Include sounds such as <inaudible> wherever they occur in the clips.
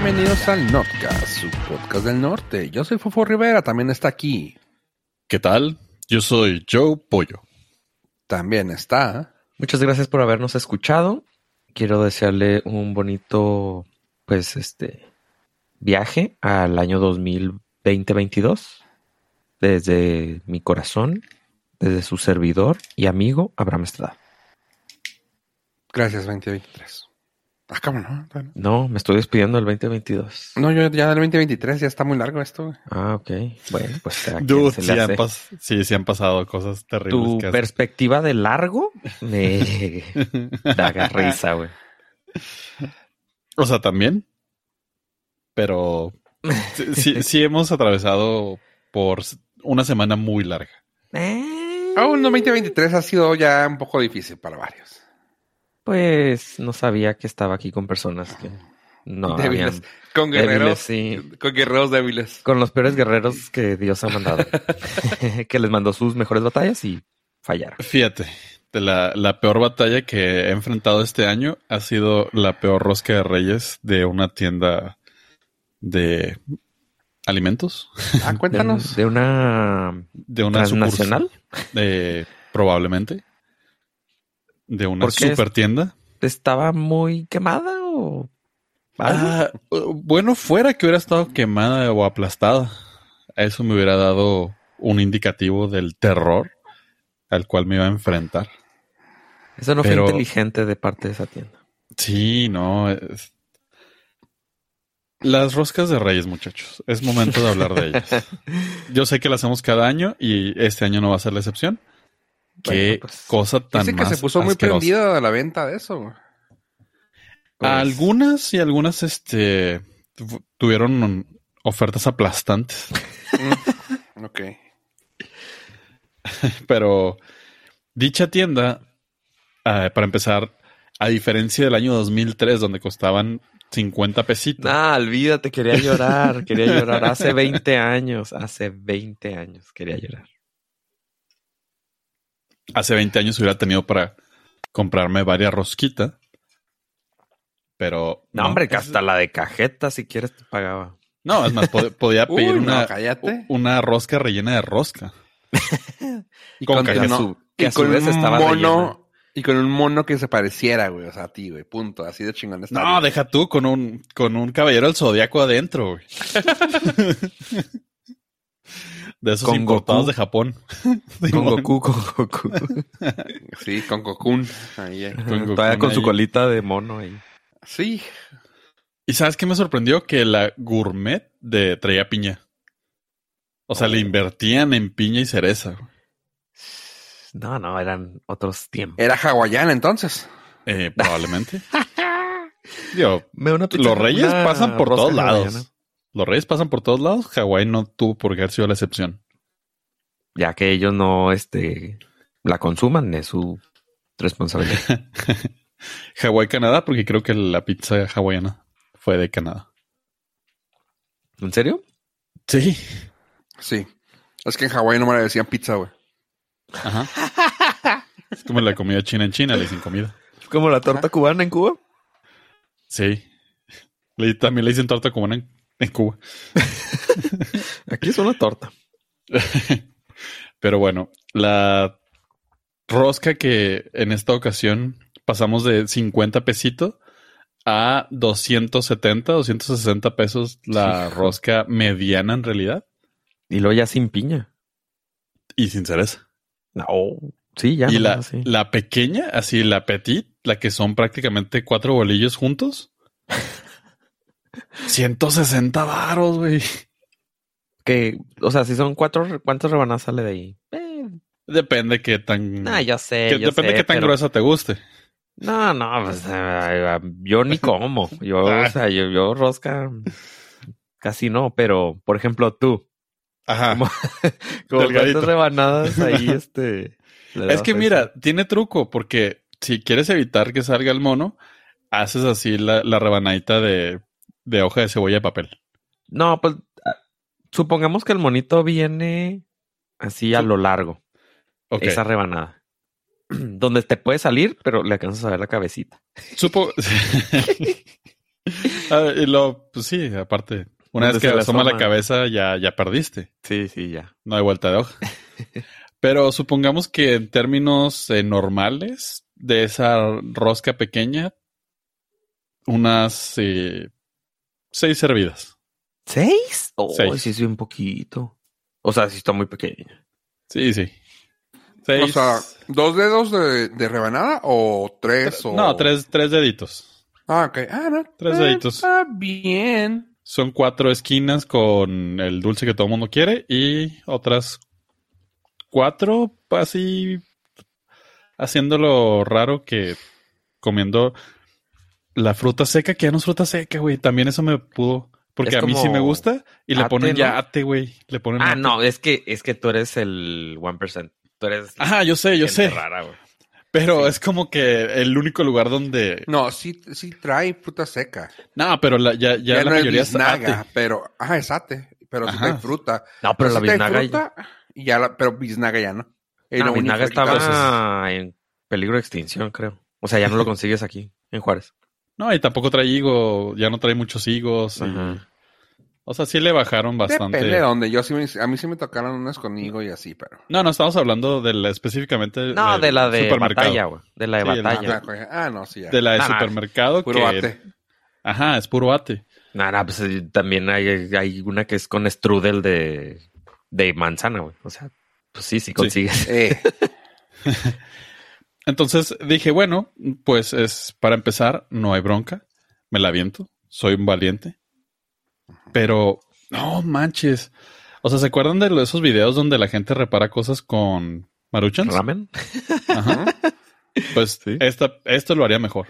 bienvenidos al Nordcast, su podcast del norte. Yo soy Fofo Rivera, también está aquí. ¿Qué tal? Yo soy Joe Pollo. También está. Muchas gracias por habernos escuchado. Quiero desearle un bonito, pues, este viaje al año 2020-22 desde mi corazón, desde su servidor y amigo Abraham Estrada. Gracias, 2023. Ah, ¿cómo no? No, me estoy despidiendo del 2022. No, yo ya del 2023 ya está muy largo esto. Ah, ok. Bueno, pues Dude, se sí, le hace. sí, sí han pasado cosas terribles. Tu que perspectiva de largo me <laughs> da risa, güey. O sea, también. Pero sí, sí, sí hemos atravesado por una semana muy larga. Eh, Aún no, 2023 ha sido ya un poco difícil para varios. Pues no sabía que estaba aquí con personas que no débiles. habían- Con guerreros. débiles, sí. Con guerreros débiles. Con los peores guerreros que Dios ha mandado. <laughs> <laughs> que les mandó sus mejores batallas y fallaron. Fíjate, de la, la peor batalla que he enfrentado este año ha sido la peor rosca de reyes de una tienda de alimentos. Ah, De, cuéntanos. de una De una transnacional. sucursal, eh, probablemente. De una super tienda. ¿Estaba muy quemada o? Ah, bueno, fuera que hubiera estado quemada o aplastada. Eso me hubiera dado un indicativo del terror al cual me iba a enfrentar. Eso no pero- fue inteligente de parte de esa tienda. Sí, no. es- Las roscas de reyes, muchachos. Es momento de hablar de ellas. <laughs> Yo sé que las hacemos cada año y este año no va a ser la excepción. Qué Bueno, pues, cosa tan Dice que más se puso muy asquerosa. prendida a la venta de eso. Pues, Algunas y algunas este tu- tuvieron ofertas aplastantes. Mm, <laughs> ok. <laughs> Pero dicha tienda, ah, para empezar, a diferencia del año 2003, donde costaban 50 pesitos, Ah, olvídate, quería llorar, quería llorar. Hace <laughs> 20 años, hace 20 años quería llorar. Hace 20 años hubiera tenido para comprarme varias rosquitas. Pero. No, hombre, que es- hasta la de cajeta, si quieres, te pagaba. No, es más, pod- podía <laughs> pedir no, una, cállate. una rosca rellena de rosca. <laughs> Y Con con, que que a no- su- que y a su con vez un estaba mono. Y con un mono que se pareciera, güey. O sea, a ti, güey. Punto. Así de chingón está. No, deja tú con un, con un caballero del zodiaco adentro, güey. <laughs> De esos Con importados Goku. de Japón. <laughs> Con Simón. Goku, con Goku. <laughs> Sí, con Cocoon. Ahí, eh. Con Goku Todavía con su colita de mono ahí. Sí. ¿Y sabes qué me sorprendió? Que la gourmet de traía piña. O sea, le invertían en piña y cereza. güey. No, no, eran otros tiempos. Era hawaiana entonces. Eh, probablemente. <laughs> Pizza- los reyes pasan por todos lados. hawaiana. Los reyes pasan por todos lados. Hawái no tuvo por qué haber sido la excepción. Ya que ellos no este, la consuman, es su responsabilidad. <laughs> Hawái, Canadá, porque creo que la pizza hawaiana fue de Canadá. ¿En serio? Sí. Sí. Es que en Hawái no me le decían pizza, güey. Ajá. es como la comida china en China, le dicen comida. Como la torta cubana en Cuba. Sí. Le- también le dicen torta cubana en, en Cuba. <laughs> Aquí es una torta. <laughs> Pero bueno, la rosca que en esta ocasión pasamos de 50 pesitos a 270, 260 pesos la rosca mediana en realidad Y luego ya sin piña. y sin cereza. No. Sí, ya. y no, la, sí. la pequeña, así la petit, la que son prácticamente cuatro bolillos juntos. <laughs> 160 varos, güey. Que, o sea, si son cuatro, ¿cuántas rebanadas sale de ahí? Eh, Depende qué tan... nah, ya sé. que- yo depende sé, qué tan pero- gruesa te guste. No, no, pues, eh, yo ni como. Yo, <laughs> Ah. o sea, yo, yo rosca casi no, pero, por ejemplo, tú, Ajá. Como- <laughs> como cuántas rebanadas ahí, <laughs> este. Es que mira, tiene truco porque si quieres evitar que salga el mono, haces así la, la rebanadita de, de hoja de cebolla de papel. No, pues ah, supongamos que el monito viene así a lo largo, Ok. esa rebanada. <clears throat> Donde te puede salir, pero le alcanzas a ver la cabecita. Supo... <laughs> Ah, y lo, pues sí, aparte, una vez que le asoma la asoma. cabeza, ya, ya perdiste. Sí, sí, ya. No hay vuelta de hoja. <laughs> Pero supongamos que en términos eh, normales de esa rosca pequeña, unas eh, seis servidas. ¿Seis? Oh, Seis. sí, sí, un poquito. O sea, sí está muy pequeña. Sí, sí. Seis. O sea, ¿dos dedos de, de rebanada o tres? o... No, tres, tres deditos. Ah, ok. Ah, no. Tres Eh, deditos. Está bien. Son cuatro esquinas con el dulce que todo el mundo quiere y otras cuatro así haciéndolo raro que comiendo la fruta seca, que ya no es fruta seca, güey. También eso me pudo. Porque Es a mí sí me gusta y le ate, ponen ya ¿no? ate, güey. Le ponen Ah, ate. no, es que, es que tú eres el 1%. Tú eres Ajá, yo sé, yo sé. rara, güey. Pero Sí. es como que el único lugar donde. No, sí, sí trae fruta seca. No, pero la- ya, ya, la no mayoría es biznaga, ate. pero... Ah, es ate. Pero sí Ajá. trae fruta. No, pero la sí biznaga, fruta y ya la, pero biznaga ya no. Y no, único biznaga estaba en peligro de extinción, creo. O sea, ya no lo consigues aquí, en Juárez. No, y tampoco trae higo, ya no trae muchos higos. y- o sea, sí le bajaron bastante. Depende de dónde. Yo sí me- a mí sí me tocaron unas conmigo y así, pero... No, no, estamos hablando de la, específicamente No, de la de supermercado. batalla, güey. De la de Sí, batalla. Ah, ah, no, sí, ya. De la de Nah, nah, supermercado Puro que... ate. Ajá, es puro ate. No, no, pues eh, también hay, hay una que es con strudel de, de manzana, güey. O sea, pues sí, sí consigues. Eh, <laughs> Entonces dije, bueno, pues es para empezar, no hay bronca. Me la aviento. Soy un valiente. Pero, no manches. O sea, ¿se acuerdan de esos videos donde la gente repara cosas con maruchans? ¿Ramen? Ajá. <laughs> Pues Sí. esta, esto lo haría mejor.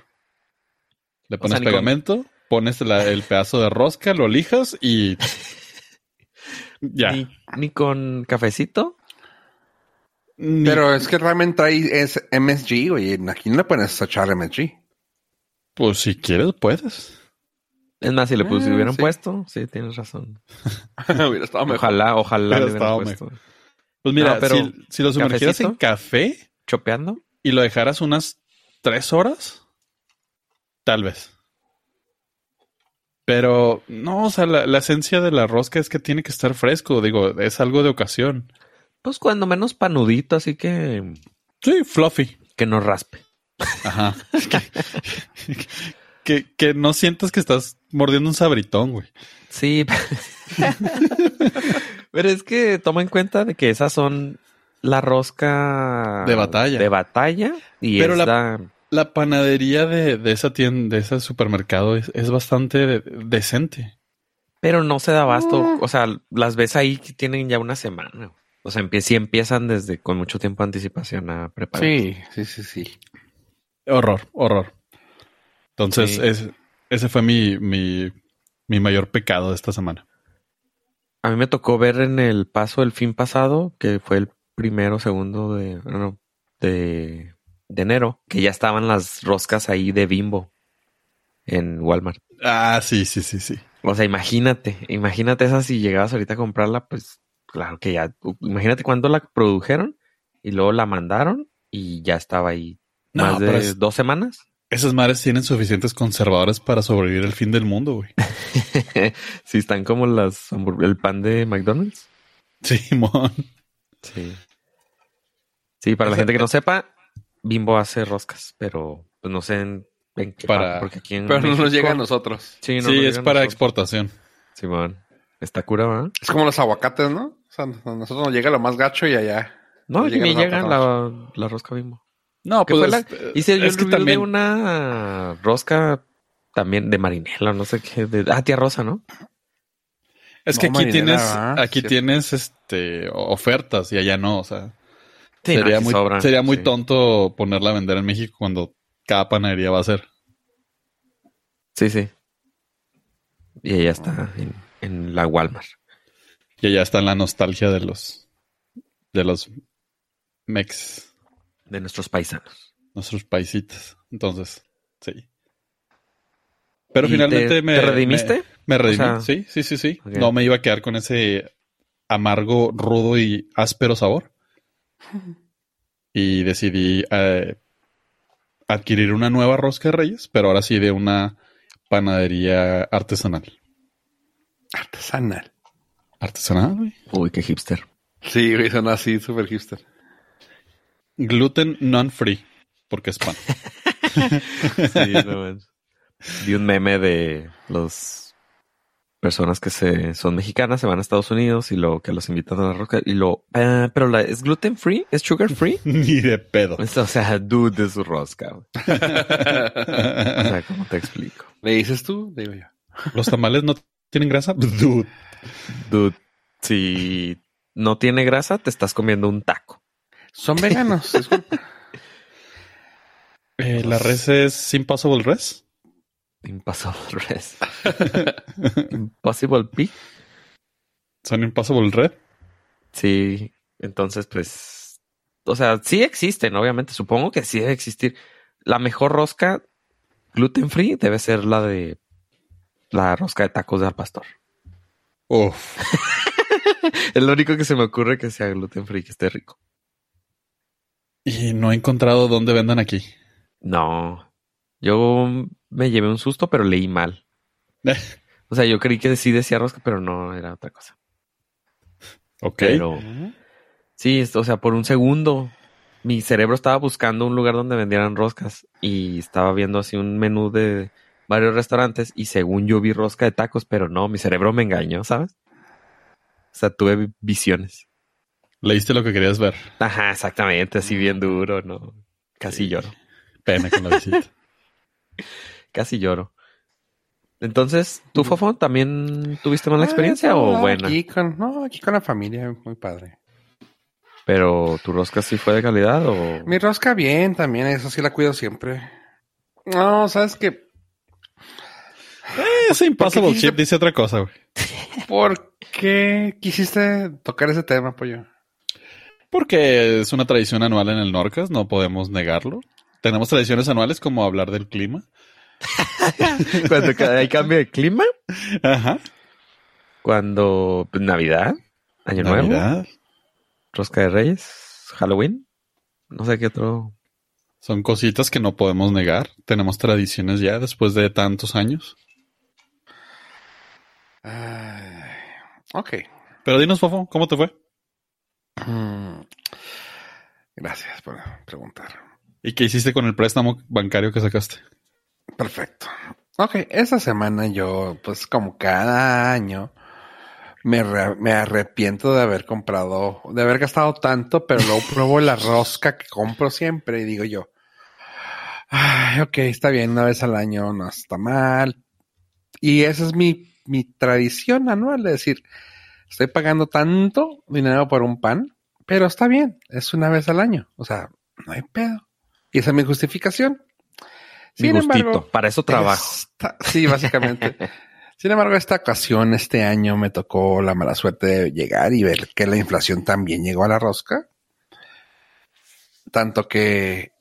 Le O pones sea, ni con- pegamento, pones la- el pedazo de rosca, lo lijas y <laughs> ya. Ni, ni con cafecito. Ni- pero es que ramen trae es MSG, güey. Aquí no le puedes echar MSG. pues si quieres, puedes. Es más, si le pus- si hubieran sí. puesto, sí, tienes razón. <laughs> Hubiera estado mejor. Ojalá, ojalá Hubiera le hubieran estado puesto. Pues mira, No, pero, si, si lo sumergieras en café ¿Chopeando? y lo dejaras unas tres horas, tal vez. Pero no, o sea, la, la esencia de la rosca es que tiene que estar fresco. Digo, es algo de ocasión. Pues cuando menos panudito, así que Sí, fluffy. que no raspe. Ajá. <laughs> que, que no sientas que estás mordiendo un sabritón, güey. Sí. <laughs> Pero es que toma en cuenta de que esas son la rosca De batalla. De batalla. Y Pero es la- la- La panadería de, de esa tienda, de ese supermercado, es, es bastante de- decente. Pero no se da abasto. O sea, las ves ahí que tienen ya una semana. O sea, empie- sí empiezan desde con mucho tiempo de anticipación a preparar. Sí, sí, sí, sí. Horror, horror. Entonces, Sí. es- ese fue mi, mi, mi mayor pecado de esta semana. A mí me tocó ver en el paso el fin pasado, que fue el primero, segundo de, no, de, de enero, que ya estaban las roscas ahí de bimbo en Walmart. Ah, sí, sí, sí, sí. O sea, imagínate, imagínate esa si llegabas ahorita a comprarla, pues claro que ya, imagínate cuándo la produjeron y luego la mandaron y ya estaba ahí No, más de es- dos semanas. Esas madres tienen suficientes conservadores para sobrevivir el fin del mundo, güey. <laughs> si están como las el pan de McDonald's. Simón. Sí. Sí, para la gente que no sepa, Bimbo hace roscas, pero pues no sé en, en qué Para- parte, porque aquí en Pero no nos llega a nosotros. Sí, no sí, nos es para nosotros. exportación. Simón. Está cura, ¿verdad? Es como los aguacates, ¿no? O sea, a nosotros nos llega lo más gacho y allá. No, llegan llega a la, la rosca Bimbo. No, ¿Qué pues fue la- Hice yo es que también de una rosca también de marinela, no sé qué. De, ah, tía Rosa, ¿no? es que No, aquí marinera, tienes, ¿verdad? aquí Sí. tienes este ofertas y allá no, o sea, Sí, sería muy, sobran, sería muy sí. tonto ponerla a vender en México cuando cada panadería va a ser. Sí, sí. Y ella está en, en la Walmart. Y allá está la nostalgia de los de los mex, De nuestros paisanos. nuestros paisitas. Entonces, sí. Pero ¿Y finalmente te- me te redimiste? Me, me redimí. sea, sí, sí, sí, sí. No me iba a quedar con ese amargo, rudo y áspero sabor. <laughs> Y decidí eh, adquirir una nueva rosca de reyes, pero ahora sí de una panadería artesanal. Artesanal. ¿Artesanal, güey? Uy, qué hipster. Sí, güey, son así, super hipster. Gluten non-free, porque es pan. <laughs> Sí, no. Vi un meme de los personas que se son mexicanas, se van a Estados Unidos y lo que los invitan a la rosca y lo, "Ah, pero la, es gluten free, es sugar free. <laughs> Ni de pedo. O sea, dude de su rosca. güey. <laughs> O sea, ¿cómo te explico? ¿Le dices tú? Digo yo. ¿Los tamales no tienen grasa? <laughs> Dude. Dude, si no tiene grasa, te estás comiendo un taco. Son veganos, disculpa. <laughs> Eh, ¿La res es Impossible Res? Impossible res. <laughs> Impossible pig. ¿Son Impossible Red? Sí, entonces pues, o sea, sí existen, obviamente, supongo que sí debe existir. La mejor rosca gluten free debe ser la de la rosca de tacos de al pastor. Uf. <laughs> Es lo único que se me ocurre que sea gluten free, que esté rico. Y no he encontrado dónde vendan aquí. No, yo me llevé un susto, pero leí mal. <laughs> O sea, yo creí que sí decía rosca, pero no era otra cosa. ok. Pero sí, o sea, por un segundo mi cerebro estaba buscando un lugar donde vendieran roscas y estaba viendo así un menú de varios restaurantes y según yo vi rosca de tacos, pero no, mi cerebro me engañó, ¿sabes? O sea, tuve vi- visiones. Leíste lo que querías ver. Ajá, exactamente, así bien duro, ¿no? Casi Sí. lloro, Pena con la visita. <laughs> casi lloro. Entonces, ¿tú, Fofo, también tuviste mala Ah, experiencia no, o no, buena? Aquí con, no, aquí con la familia, muy padre. Pero tu rosca sí fue de calidad o... Mi rosca bien, también, eso sí la cuido siempre. No, sabes que ese Impossible Chip dice otra cosa, güey. ¿Por qué quisiste tocar ese tema, pollo? Porque es una tradición anual en el Norcas, no podemos negarlo. Tenemos tradiciones anuales como hablar del clima. <laughs> Cuando hay cambio de clima, Ajá. cuando pues, Navidad, Año Nuevo, Navidad. Rosca de Reyes, Halloween, no sé qué otro. Son cositas que no podemos negar. Tenemos tradiciones ya después de tantos años. Ok. Pero dinos, Fofo, ¿cómo te fue? Mm, Gracias por preguntar. ¿Y qué hiciste con el préstamo bancario que sacaste? Perfecto. Ok, esta semana yo, pues como cada año, me, re- me arrepiento de haber comprado, de haber gastado tanto, pero luego <laughs> pruebo la rosca que compro siempre y digo yo, ay, ok, está bien, una vez al año no está mal. Y esa es mi, mi tradición anual, de decir, estoy pagando tanto dinero por un pan, pero está bien, es una vez al año, o sea, no hay pedo. Y esa es mi justificación. Mi Sin gustito, embargo, para eso trabajo. esta- sí, básicamente. <laughs> Sin embargo, esta ocasión, este año, me tocó la mala suerte de llegar y ver que la inflación también llegó a la rosca. Tanto que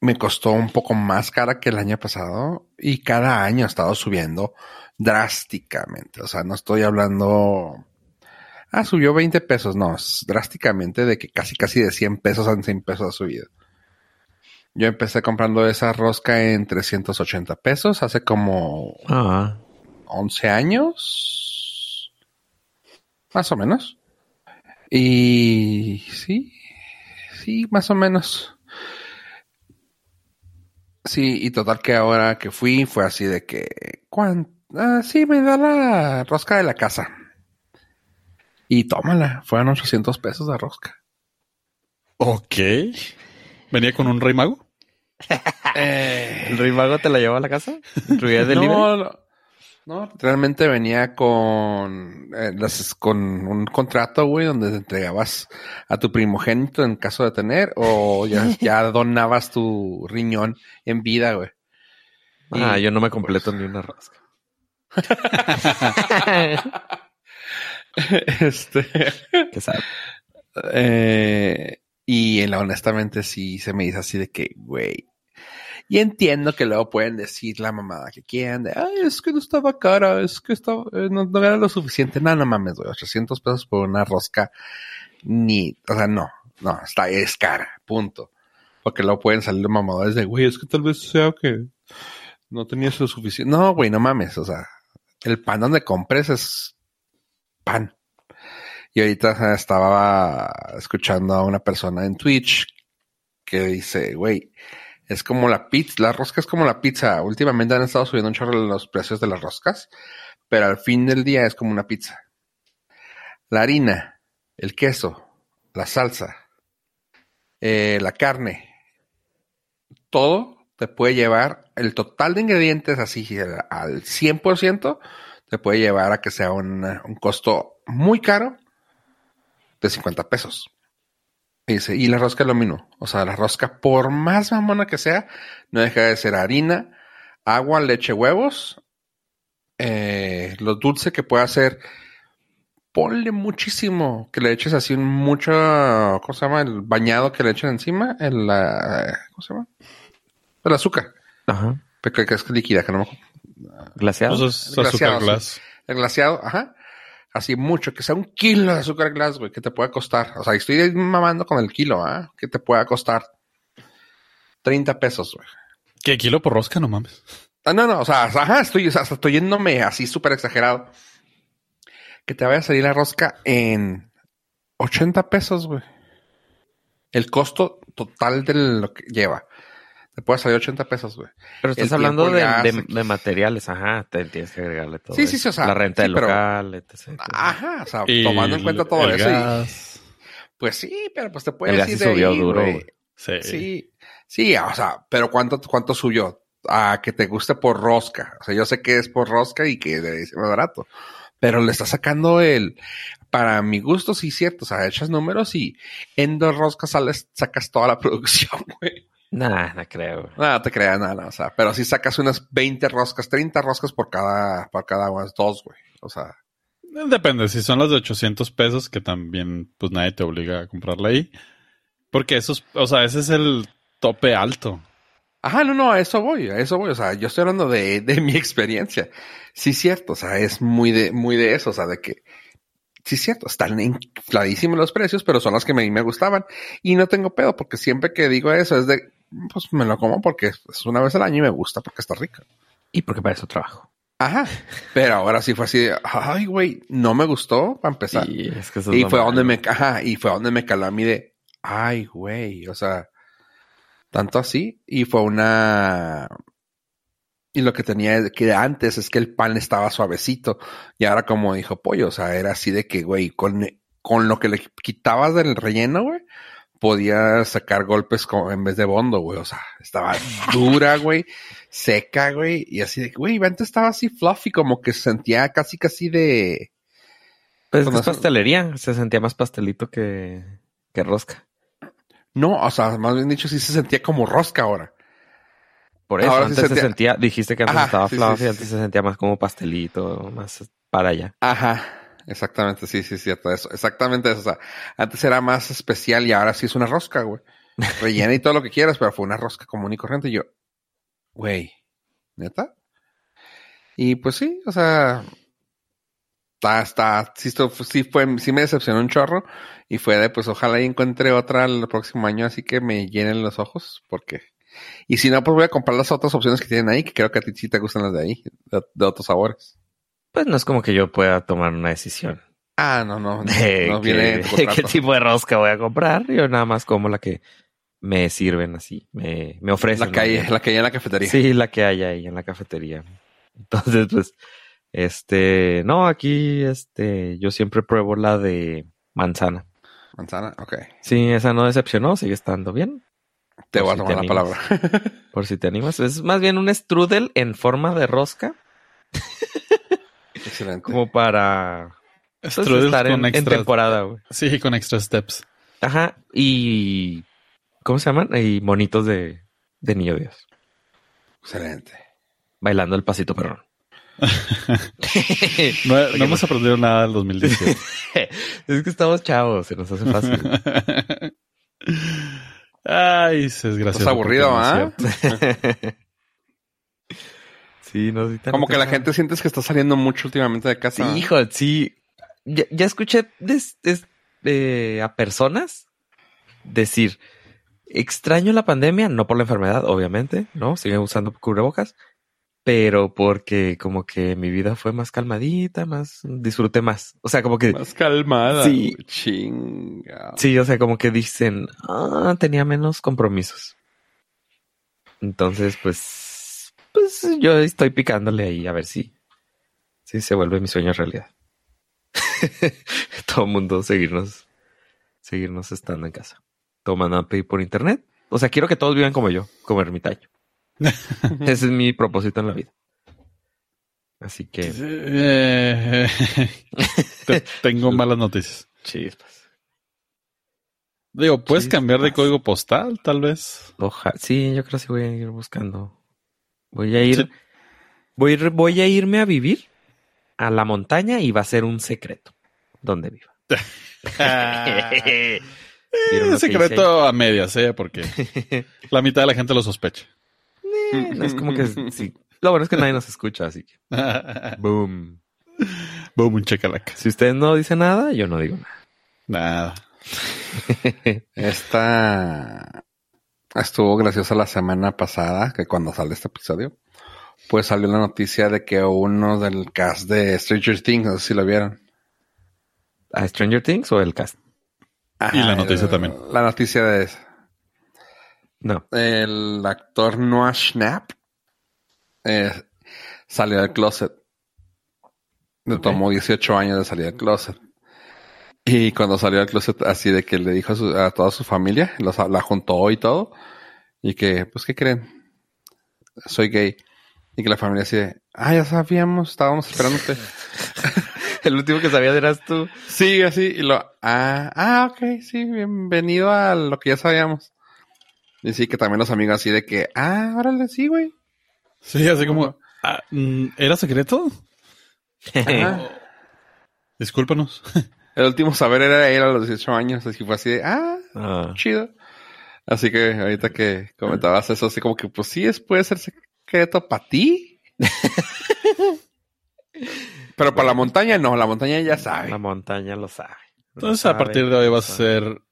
me costó un poco más cara que el año pasado y cada año ha estado subiendo drásticamente. O sea, no estoy hablando... Ah, subió 20 pesos. No, es drásticamente de que casi casi de 100 pesos a 100 pesos ha subido. Yo empecé comprando esa rosca en 380 pesos hace como Ah, 11 años. Más o menos. Y sí, sí, más o menos. Sí, y total que ahora que fui fue así de que, ¿cuán? Ah, sí, me da la rosca de la casa. Y tómala, fueron 800 pesos de rosca. Ok. ¿Venía con un rey mago? <laughs> ¿El Rey Mago te la llevó a la casa? No, no, no, realmente venía con, eh, las- con un contrato, güey, donde te entregabas a tu primogénito en caso de tener, o ya, <laughs> ya donabas tu riñón en vida, güey. Ah, Y, yo no me completo ni una rosca. <laughs> este, ¿Qué sabe? eh, y en la, honestamente sí se me dice así de que, güey. Y entiendo que luego pueden decir la mamada que quieran de, ay, es que no estaba cara, es que estaba, eh, no, no era lo suficiente. No, no mames, güey, 800 pesos por una rosca, ni, o sea, no, no, está, es cara, punto. Porque luego pueden salir mamadores de, güey, es que tal vez sea que No tenía su suficiente. No, güey, no mames. O sea, el pan donde compres es pan. Y ahorita estaba escuchando a una persona en Twitch que dice, güey, es como la pizza, la rosca es como la pizza. Últimamente han estado subiendo un chorro los precios de las roscas, pero al fin del día es como una pizza. La harina, el queso, la salsa, eh, la carne, todo te puede llevar, el total de ingredientes así al 100%, te puede llevar a que sea un, costo muy caro de 50 pesos. Dice, y la rosca es lo mismo. O sea, la rosca, por más mamona que sea, no deja de ser harina, agua, leche, huevos. Eh, lo dulce que puede hacer, ponle muchísimo, que le eches así mucho, ¿cómo se llama? El bañado que le echen encima, el, ¿cómo se llama? El azúcar. Ajá. Porque es líquida, que no me Glaseado. Pues es El azúcar glaseado, glass. El glaseado, ajá. Así mucho, que sea un kilo de azúcar glass, güey, que te pueda costar. O sea, estoy mamando con el kilo, ¿ah? Que te pueda costar 30 pesos, güey. ¿Qué kilo por rosca? No mames. Ah, no, no, o sea, ajá, estoy, o sea, estoy yéndome así súper exagerado. Que te vaya a salir la rosca en 80 pesos, güey. El costo total de lo que lleva. Te puede salir 80 pesos, güey. Pero estás el hablando de, de- de materiales, ajá, te tienes que agregarle todo. Sí, sí, eso. sí, o sea, La renta sí, del pero- local, etc. Ajá, o sea, Y tomando en cuenta todo el eso. y- pues sí, pero pues te puede El gas decir sí de subió ahí, duro, güey. Sí. Sí, sí, o sea, pero ¿cuánto, cuánto subió? A que te guste por rosca. O sea, yo sé que es por rosca y que es más barato. Pero le está sacando el, para mi gusto, sí, cierto. O sea, echas números y en dos roscas sales, sacas toda la <laughs> producción, güey. Nah, no creo. güey. No, no te creas nada, o sea, pero si sacas unas 20 roscas, 30 roscas por cada, por cada unas dos, güey. O sea, Depende, si son las de 800 pesos, que también pues nadie te obliga a comprarla ahí. Porque esos, o sea, ese es el tope alto. Ajá, no, no, a eso voy, a eso voy. O sea, yo estoy hablando de, de mi experiencia. Sí, cierto, o sea, es muy de, muy de eso, o sea, de que, sí, cierto, están infladísimos los precios, pero son los que me, me gustaban. Y no tengo pedo, porque siempre que digo eso es de, pues me lo como porque es una vez al año y me gusta porque está rico. Y porque para eso trabajo. Ajá, pero ahora sí fue así de, ay, güey, no me gustó para empezar. Y es que es fue donde me, ajá, y fue donde me caló a mí de, ay, güey, o sea, tanto así. Y fue una, y lo que tenía que antes es que el pan estaba suavecito. Y ahora como dijo Pollo, o sea, era así de que, güey, con, con lo que le quitabas del relleno, güey, podías sacar golpes como en vez de bondo, güey. O sea, estaba dura, <laughs> güey, seca, güey. Y así de, que, güey, antes estaba así fluffy, como que se sentía casi, casi de... Pues es, pastelería. Se sentía más pastelito que, que rosca. No, o sea, más bien dicho, sí se sentía como rosca ahora. Por eso, Ahora antes se sentía- sentía, dijiste que antes Ajá, estaba sí, fluffy, sí, antes se sentía más como pastelito, más para allá. Ajá, exactamente, sí, sí, cierto, eso, exactamente eso. O sea, antes era más especial y ahora sí es una rosca, güey. Rellena y todo lo que quieras, pero fue una rosca común y corriente. Y yo, güey, ¿neta? Y pues sí, o sea, está, está, sí, sí fue, sí me decepcionó un chorro y fue de, pues ojalá y encuentre otra el próximo año, así que me llenen los ojos, porque, y si no, pues voy a comprar las otras opciones que tienen ahí, que creo que a ti sí te gustan las de ahí, de otros sabores. Pues no es como que yo pueda tomar una decisión Ah, no, no, no, de no qué- viene <laughs> qué contrato. tipo de rosca voy a comprar. Yo nada más como la que me sirven así, me, me ofrecen. La que hay, ¿no? la que hay en la cafetería. Sí, la que hay ahí en la cafetería. Entonces, pues, este, no, aquí, este, yo siempre pruebo la de manzana. Manzana, ok. Sí, esa no decepcionó, sigue estando bien. Te Por voy a tomar la palabra. <laughs> Por si te animas. Es más bien un strudel en forma de rosca, <laughs> Excelente. como para estar en, con en extra- temporada, güey. Sí, con extra steps. Ajá, y ¿cómo se llaman? Y monitos de, de niño Dios. Excelente. Bailando el pasito perrón. <laughs> No, no hemos aprendido nada del 2017. <laughs> es que estamos chavos, se nos hace fácil. <laughs> Ay, es gracioso. Estás aburrido, es ¿ah? Sí, no, sí, Como que la te- gente sientes que está saliendo mucho últimamente de casa. Sí, hijo, sí. Ya, ya escuché des- des- eh, a personas decir, extraño la pandemia, no por la enfermedad, obviamente, ¿no? Siguen usando cubrebocas, pero porque como que mi vida fue más calmadita, más disfruté más. O sea, como que Más calmada. Sí. Chinga. sí, o sea, como que dicen, ah, tenía menos compromisos. Entonces, pues, pues yo estoy picándole ahí a ver si, si se vuelve mi sueño realidad. <laughs> Todo el mundo seguirnos, seguirnos estando en casa. Tomando a pedir por internet. O sea, quiero que todos vivan como yo, como ermitaño. <laughs> Ese es mi propósito en la vida. Así que, Eh, <laughs> te- tengo malas noticias. chispas. Digo, puedes Chispas. cambiar de código postal, tal vez. Oja, sí, yo creo que sí voy a ir buscando. Voy a ir, Sí. voy, voy a irme a vivir a la montaña y va a ser un secreto donde viva. <laughs> ¿Vieron lo que hice secreto a medias, ¿eh? Porque <laughs> la mitad de la gente lo sospecha. ahí? No es como que sí. Lo bueno es que nadie nos escucha, así que <laughs> boom. Boom, un chacalaca. Si usted no dice nada, yo no digo Nada. nada. Esta estuvo graciosa la semana pasada, que cuando sale este episodio, pues salió la noticia de que uno del cast de Stranger Things, no sé si lo vieron. ¿A Stranger Things o el cast? Y la noticia el- también. La noticia de No. el actor Noah Schnapp eh, salió del closet. Le tomó 18 años de salir del closet. Y cuando salió del closet, así de que le dijo a, su- a toda su familia, los- la juntó y todo, y que, pues, ¿qué creen? Soy gay. Y que la familia así de, ah, ya sabíamos, estábamos esperándote. <laughs> El último que sabía eras tú. sí, así, y lo, ah, ah, ok, sí, bienvenido a lo que ya sabíamos. Y sí, que también los amigos así de que, ah, órale, sí, güey. Sí, así como. ah, mm, ¿Era secreto? <laughs> Discúlpanos. <laughs> El último saber era él a los 18 años, así que fue así de, ah, Ah, chido. Así que ahorita que comentabas eso, así como que, pues sí, es, puede ser secreto para ti. <laughs> Pero para la montaña no, la montaña ya sabe. la montaña lo sabe. Lo Entonces, a partir de hoy vas a ser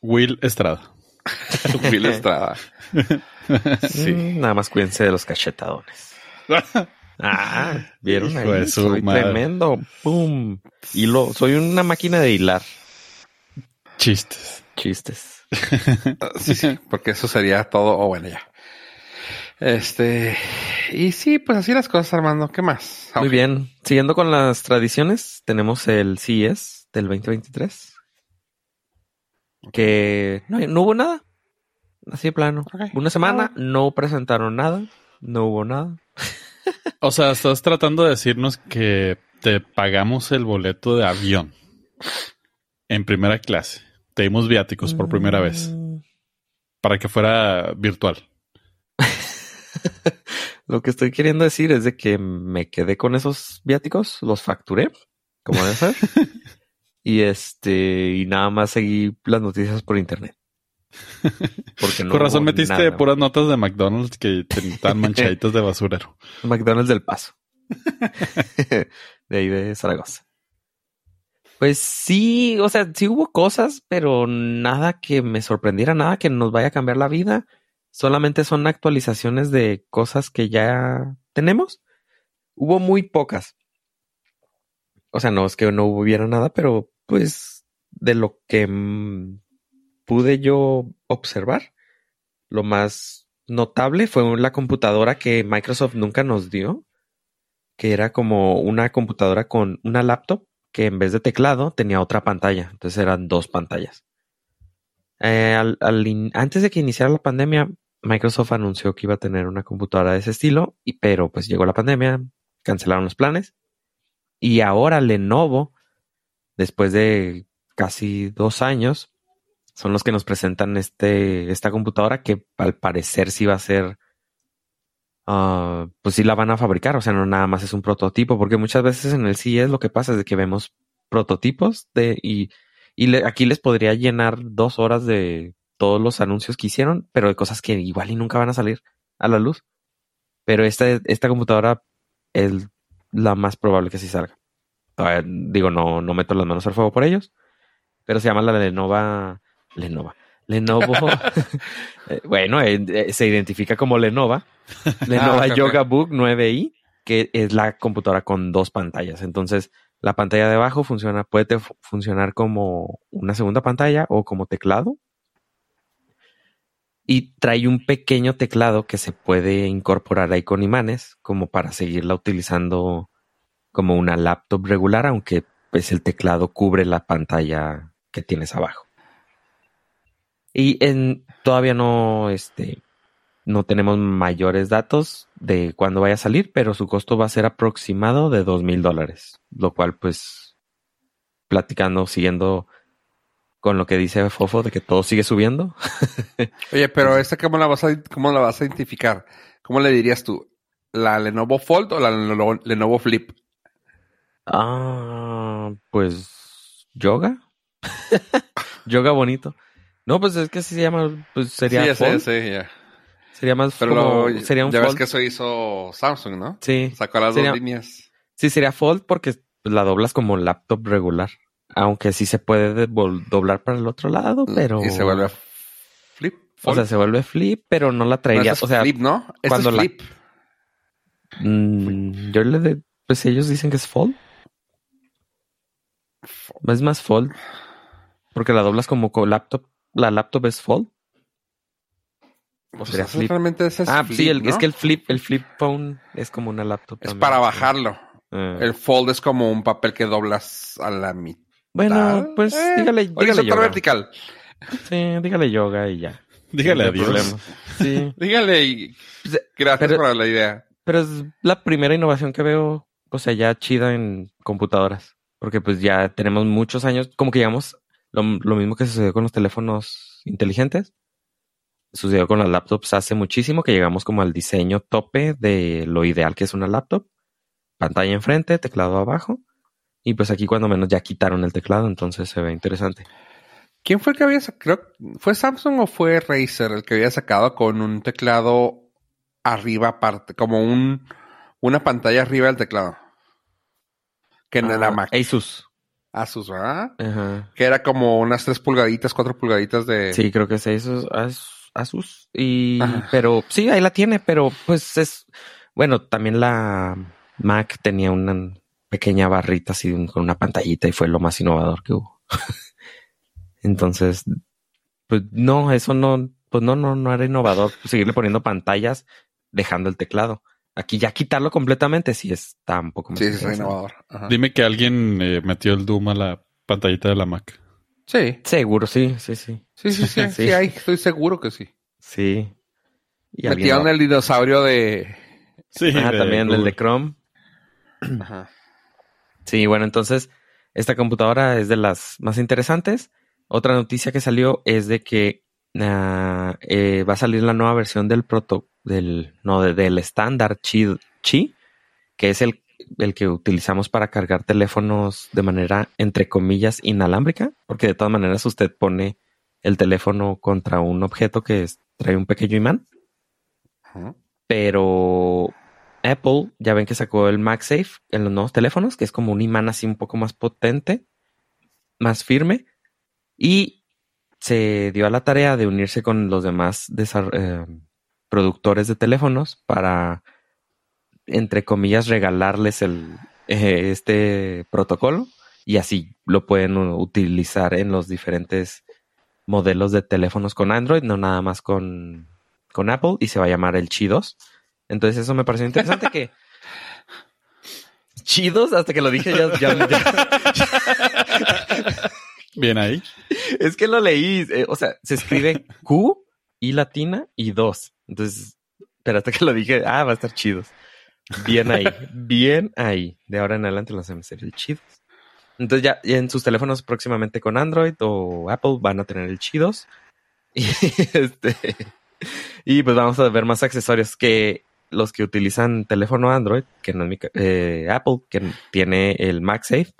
Will Estrada. <laughs> Will Estrada. Sí. Nada más cuídense de los cachetadones. <laughs> Ah, <laughs> ¿vieron Hijo ahí? Soy madre. tremendo. ¡Pum! Hilo. Soy una máquina de hilar Chistes. chistes. <laughs> Ah, Sí, sí, porque eso sería todo. O bueno, ya. Este. Y sí, pues así las cosas, Armando. ¿Qué más? Muy bien. Siguiendo con las tradiciones, tenemos el CES del 2023. Que no, no hubo nada. Así de plano. Una semana, Ah. no presentaron nada. No hubo nada. <laughs> <laughs> O sea, estás tratando de decirnos que te pagamos el boleto de avión en primera clase. Te dimos viáticos por primera vez Mm, para que fuera virtual. <laughs> Lo que estoy queriendo decir es de que me quedé con esos viáticos, los facturé, como debe ser. <laughs> y este, y nada más seguí las noticias por internet. Porque no Con razón metiste nada. puras notas de McDonald's que estaban <laughs> manchaditas de basurero. McDonald's del Paso. <laughs> de ahí de Zaragoza. Pues sí, o sea, sí hubo cosas, pero nada que me sorprendiera, nada que nos vaya a cambiar la vida. Solamente son actualizaciones de cosas que ya tenemos. Hubo muy pocas. O sea, no es que no hubiera nada, pero pues de lo que mm, pude yo observar, lo más notable fue la computadora que Microsoft nunca nos dio, que era como una computadora con una laptop que en vez de teclado tenía otra pantalla. Entonces eran dos pantallas. Eh, al- antes de que iniciara la pandemia, Microsoft anunció que iba a tener una computadora de ese estilo, y, pero pues llegó la pandemia, cancelaron los planes. Y ahora Lenovo, después de casi dos años, son los que nos presentan este, esta computadora que al parecer sí va a ser, ah, pues sí la van a fabricar, o sea, no nada más es un prototipo, porque muchas veces en el CES lo que pasa es que vemos prototipos de, y, y aquí les podría llenar dos horas de todos los anuncios que hicieron, pero de cosas que igual y nunca van a salir a la luz. Pero esta, esta computadora es la más probable que sí salga. Digo, no, no meto las manos al fuego por ellos, pero se llama la Lenovo, Lenovo, Lenovo, <laughs> eh, bueno, eh, eh, se identifica como Lenovo. <laughs> Lenovo Ah. Yoga Book 9i, que es la computadora con dos pantallas. Entonces, la pantalla de abajo funciona, puede funcionar como una segunda pantalla o como teclado. Y trae un pequeño teclado que se puede incorporar ahí con imanes, como para seguirla utilizando como una laptop regular, aunque pues el teclado cubre la pantalla que tienes abajo. Y en, todavía no, este, no tenemos mayores datos de cuándo vaya a salir, pero su costo va a ser aproximado de dos mil dólares, lo cual pues platicando, siguiendo con lo que dice Fofo de que todo sigue subiendo. <laughs> Oye, pero esta cómo la vas a cómo la vas a identificar? ¿Cómo le dirías tú? ¿La Lenovo Fold o la Lenovo, Lenovo Flip? Ah, pues yoga. <laughs> yoga bonito. No, pues es que así se llama, pues sería sí, ya sé, fold. sí, ya. Sería más Pero como, lo- sería un ya ves fold. que eso hizo Samsung, ¿no? Sí, Sacó las Sería- dos líneas. sí sería fold porque la doblas como laptop regular. Aunque sí se puede doblar para el otro lado, pero... Y se vuelve Flip. O Fold. sea, se vuelve flip, pero no la traería. es o sea, Flip, ¿no? Cuando es la- Flip. mm, yo le de, pues ellos dicen que es fold. Es más fold. Porque la doblas como laptop. La laptop es fold. O Pues ese flip. realmente ese es ah, Flip, sí, el- es que el flip, el flip phone es como una laptop. Es también. para bajarlo. Ah. El Fold es como un papel que doblas a la mitad. bueno, pues Eh, dígale, dígale horizontal yoga. vertical. Sí, dígale yoga y ya. <laughs> Dígale No hay adiós. problema. Sí. <laughs> Dígale y Pues, gracias pero- por la idea. Pero es la primera innovación que veo, o sea, ya chida en computadoras. Porque pues ya tenemos muchos años, como que llegamos, lo, lo mismo que sucedió con los teléfonos inteligentes, sucedió con las laptops hace muchísimo, que llegamos como al diseño tope de lo ideal que es una laptop. Pantalla enfrente, teclado abajo. Y pues aquí cuando menos ya quitaron el teclado, entonces se ve interesante. ¿Quién fue el que había sacado? ¿Fue Samsung o fue Razer el que había sacado con un teclado arriba aparte? Como un una pantalla arriba del teclado. Que no era Ah, Mac. Asus. Asus, ¿verdad? Ajá. Que era como unas tres pulgaditas, cuatro pulgaditas de... Sí, creo que es Asus, As- Asus. Y, Ajá. pero sí, ahí la tiene, pero pues es, bueno, también la Mac tenía una pequeña barrita así con una pantallita y fue lo más innovador que hubo. <laughs> Entonces, pues no, eso no, pues no, no, no era innovador seguirle poniendo pantallas dejando el teclado. Aquí ya quitarlo completamente sí está un poco más Sí, es. Ajá. Dime que alguien eh, metió el Doom a la pantallita de la Mac. Sí, Seguro, sí, sí, sí. sí, sí, sí, Sí. <laughs> sí, hay, estoy seguro que sí. Sí. Y Metieron el dinosaurio de... Sí, Ah, de también el Google. de Chrome. Ajá. Sí, bueno, entonces esta computadora es de las más interesantes. Otra noticia que salió es de que ah, eh, va a salir la nueva versión del proto, del, no, de- del estándar Qi, Qi, que es el, el que utilizamos para cargar teléfonos de manera, entre comillas, inalámbrica, porque de todas maneras usted pone el teléfono contra un objeto que es- trae un pequeño imán Ajá. pero Apple ya ven que sacó el MagSafe en los nuevos teléfonos, que es como un imán así un poco más potente, más firme, y se dio a la tarea de unirse con los demás eh, productores de teléfonos para, entre comillas, regalarles el, eh, este protocolo y así lo pueden utilizar en los diferentes modelos de teléfonos con Android, no nada más con, con Apple, y se va a llamar el 2. Entonces eso me pareció interesante que... <laughs> Chidos, hasta que lo dije ya, ya- ya- <laughs> Bien ahí. <laughs> es que lo leí, eh, o sea, se escribe <laughs> Q y latina y 2. Entonces, pero hasta que lo dije, ah, va a estar chidos. Bien ahí, <laughs> bien ahí. De ahora en adelante los hacemos ser el chidos. Entonces ya, ya en sus teléfonos próximamente con Android o Apple van a tener el chidos. Y este y pues vamos a ver más accesorios que los que utilizan teléfono Android, que no es mi eh, Apple, que tiene el MagSafe,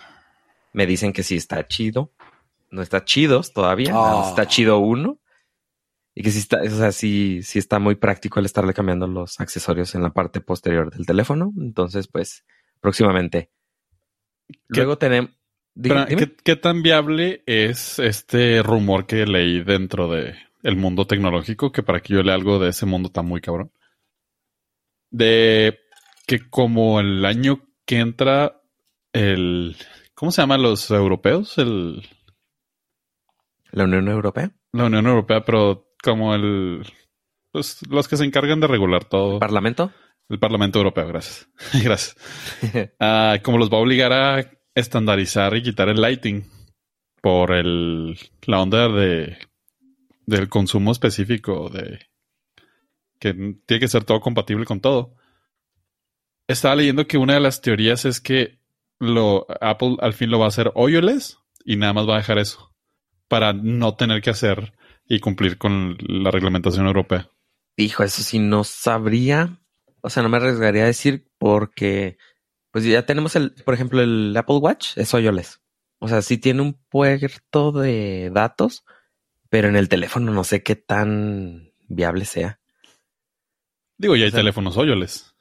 me dicen que sí está chido. No está chidos todavía, nada más Oh. está chido uno. Y que sí está, o sea, sí, sí está muy práctico el estarle cambiando los accesorios en la parte posterior del teléfono. Entonces, pues, próximamente. Luego tenemos. ¿qué, ¿qué, tan viable es este rumor que leí dentro de el mundo tecnológico? Que para que yo lea algo de ese mundo está muy cabrón. De que como el año que entra el... ¿Cómo se llama los europeos? El... ¿La Unión Europea? La Unión Europea, pero como el... Pues los que se encargan de regular todo. ¿El Parlamento? El Parlamento Europeo, gracias. <laughs> gracias. Ah, como los va a obligar a estandarizar y quitar el lighting por el, la onda de, del consumo específico de que tiene que ser todo compatible con todo. Estaba leyendo que una de las teorías es que lo, Apple al fin lo va a hacer OIOLES y nada más va a dejar eso para no tener que hacer y cumplir con la reglamentación europea. Hijo, eso sí no sabría. O sea, no me arriesgaría a decir porque pues ya tenemos el, por ejemplo, el Apple Watch, es OIOLES. O sea, sí tiene un puerto de datos, pero en el teléfono no sé qué tan viable sea. Digo, ya hay teléfonos OIOLES.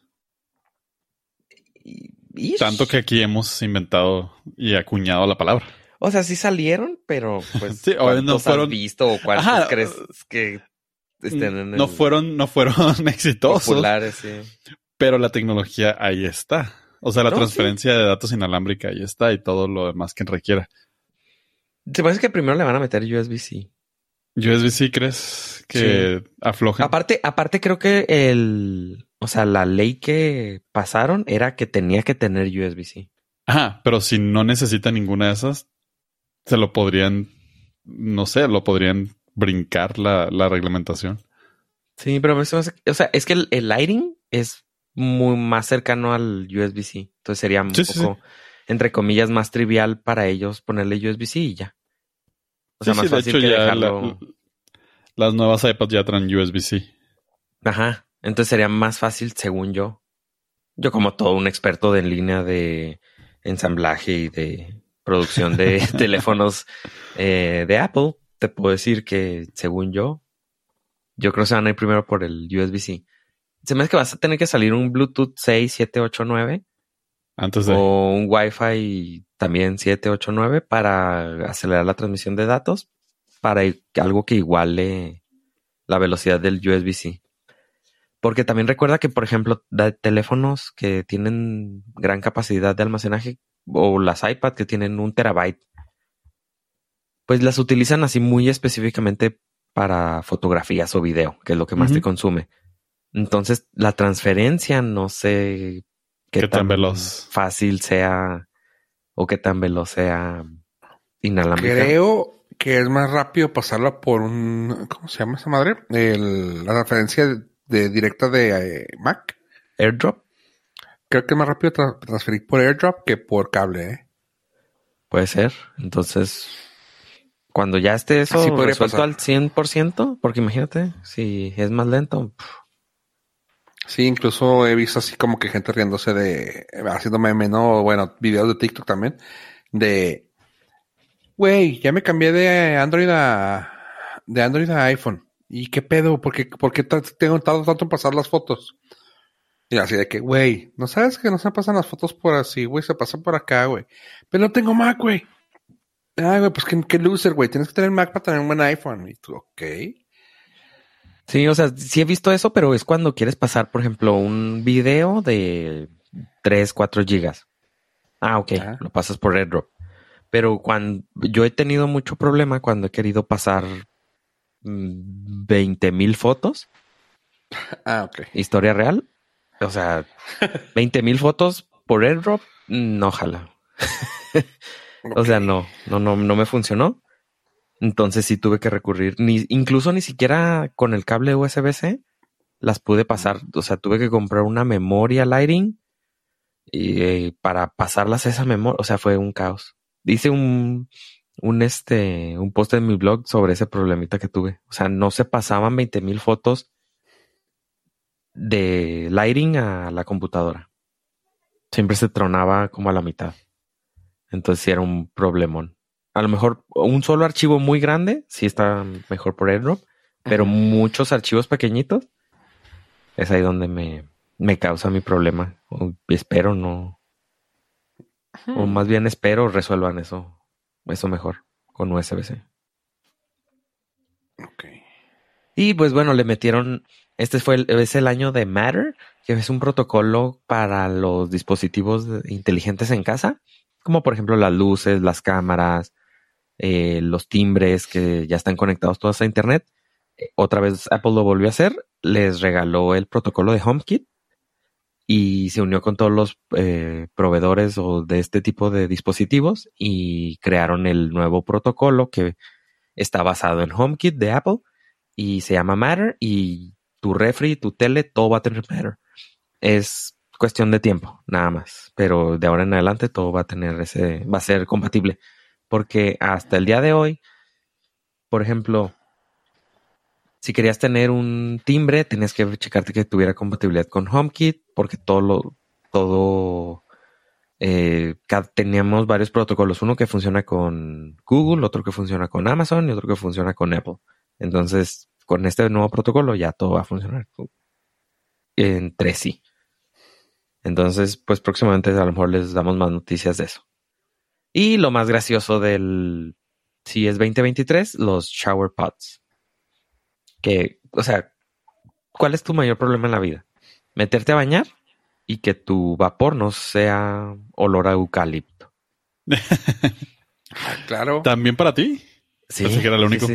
Tanto que aquí hemos inventado y acuñado la palabra. O sea, sí salieron, pero pues <laughs> sí, no fueron has visto o cuántos crees que estén en no fueron no fueron <laughs> exitosos. Populares, sí. Pero la tecnología ahí está. O sea, la transferencia de datos inalámbrica ahí está y todo lo demás que requiera. ¿Te parece que primero le van a meter USB-C? USB-C crees que afloja. Aparte, aparte creo que el, o sea, la ley que pasaron era que tenía que tener USB-C. Ajá, pero si no necesita ninguna de esas, se lo podrían, no sé, lo podrían brincar la, la reglamentación. Sí, pero o sea, es que el, el lighting es muy más cercano al USB-C. Entonces sería un poco, entre comillas, más trivial para ellos ponerle USB-C y ya. O sea, más fácil que dejarlo. las nuevas iPads ya traen USB-C. Ajá. Entonces sería más fácil, según yo. Yo, como todo un experto de en línea de ensamblaje y de producción de <laughs> teléfonos eh, de Apple, te puedo decir que, según yo, yo creo que se van a ir primero por el USB-C. Se me hace que vas a tener que salir un Bluetooth 6, 7, 8, 9. Antes de. O un Wi-Fi también 7, 8, 9 para acelerar la transmisión de datos. Para algo que iguale la velocidad del USB-C. Porque también recuerda que, por ejemplo, de teléfonos que tienen gran capacidad de almacenaje o las iPad que tienen un terabyte, pues las utilizan así muy específicamente para fotografías o video, que es lo que más te consume. Entonces, la transferencia no sé qué, tan, veloz fácil sea o qué tan veloz sea inalámbrica. Creo que es más rápido pasarla por un, ¿cómo se llama esa madre? la transferencia de, directa de eh, Mac. AirDrop. Creo que es más rápido transferir por AirDrop que por cable, ¿eh? Puede ser. Entonces, cuando ya esté eso resuelto al 100%, porque imagínate, si es más lento, Sí, incluso he visto así como que gente riéndose de, haciendo meme, ¿no? Bueno, videos de TikTok también, de, güey, ya me cambié de Android a, de Android a iPhone. ¿Y qué pedo? ¿Por qué, por qué tengo tanto en pasar las fotos? Y así de que, güey, ¿no sabes que no se pasan las fotos por así, güey? Se pasan por acá, güey. Pero no tengo Mac, güey. Ay, güey, pues qué, qué loser, güey. Tienes que tener Mac para tener un buen iPhone. Y tú, ok. Sí, o sea, sí he visto eso, pero es cuando quieres pasar, por ejemplo, un video de 3, 4 gigas. Ah, ok, lo pasas por AirDrop. Pero cuando yo he tenido mucho problema cuando he querido pasar 20 mil fotos. <laughs> Ah, ok. Historia real. O sea, 20 mil fotos por AirDrop, no jala. <laughs> o sea, no, no, no, no me funcionó. Entonces sí tuve que recurrir, ni, incluso ni siquiera con el cable USB-C las pude pasar. O sea, tuve que comprar una memoria Lighting y, eh, para pasarlas a esa memoria. O sea, fue un caos. Hice un, un, este, un post en mi blog sobre ese problemita que tuve. O sea, no se pasaban 20 mil fotos de Lighting a la computadora. Siempre se tronaba como a la mitad. Entonces sí era un problemón. A lo mejor un solo archivo muy grande, sí está mejor por AirDrop, pero muchos archivos pequeñitos, es ahí donde me, me causa mi problema. espero no, O más bien espero resuelvan eso, eso mejor con USB-C. Ok. Y pues bueno, le metieron, este fue el, es el año de Matter, que es un protocolo para los dispositivos inteligentes en casa, como por ejemplo las luces, las cámaras, eh, los timbres que ya están conectados todos a Internet. Eh, Otra vez Apple lo volvió a hacer, les regaló el protocolo de HomeKit y se unió con todos los eh, proveedores o de este tipo de dispositivos y crearon el nuevo protocolo que está basado en HomeKit de Apple y se llama Matter y tu refri, tu tele, todo va a tener <laughs> Matter. Es cuestión de tiempo, nada más. Pero de ahora en adelante todo va a tener ese, va a ser compatible. Porque hasta el día de hoy, por ejemplo, si querías tener un timbre, tenías que checarte que tuviera compatibilidad con HomeKit, porque todo lo, todo, eh, teníamos varios protocolos, uno que funciona con Google, otro que funciona con Amazon y otro que funciona con Apple. Entonces, con este nuevo protocolo ya todo va a funcionar entre sí. Entonces, pues próximamente a lo mejor les damos más noticias de eso. Y lo más gracioso del, si es 2023, los shower pods. Que, o sea, ¿cuál es tu mayor problema en la vida? Meterte a bañar y que tu vapor no sea olor a eucalipto. <laughs> Ah, claro. ¿También para ti? Pensé que era lo único.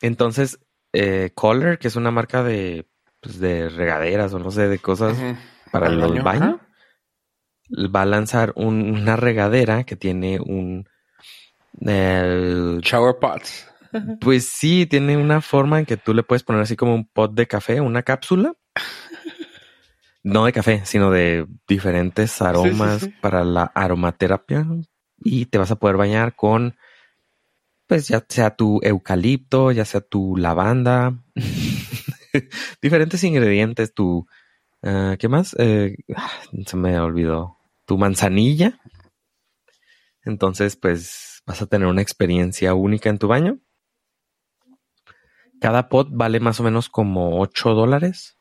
Entonces, eh, Kohler, que es una marca de, pues, de regaderas o no sé, de cosas para el los baño, baños, va a lanzar un- una regadera que tiene un... el- Shower pots. pues sí, tiene una forma en que tú le puedes poner así como un pot de café, una cápsula. No de café, sino de diferentes aromas sí. para la aromaterapia. Y te vas a poder bañar con, pues ya sea tu eucalipto, ya sea tu lavanda, <laughs> diferentes ingredientes, tu, ah, ¿qué más? Eh, ah, se me olvidó. Tu manzanilla. Entonces, pues vas a tener una experiencia única en tu baño. Cada pot vale más o menos como 8 dólares.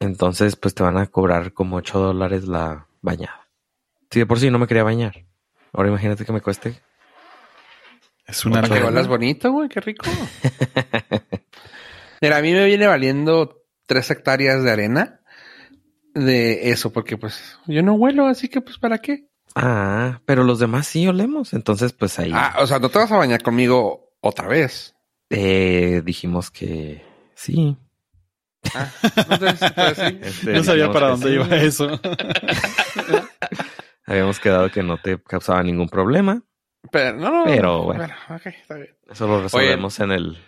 Entonces, pues te van a cobrar como 8 dólares la bañada. Si de por sí no me quería bañar. Ahora imagínate que me cueste. Es una que bonito, güey, qué rico. Mira, a mí me viene valiendo tres hectáreas de arena de eso, porque pues yo no huelo, así que pues ¿para qué? Ah, pero los demás sí olemos. Entonces, pues ahí Ah, o sea, no te vas a bañar conmigo otra vez. eh, dijimos que sí. Ah, entonces, pues, sí. Este, No sabía para dónde sí. iba eso. <laughs> Habíamos quedado que no te causaba ningún problema. Pero, no, no, Pero, bueno. ok, está bien. Eso lo resolvemos en el,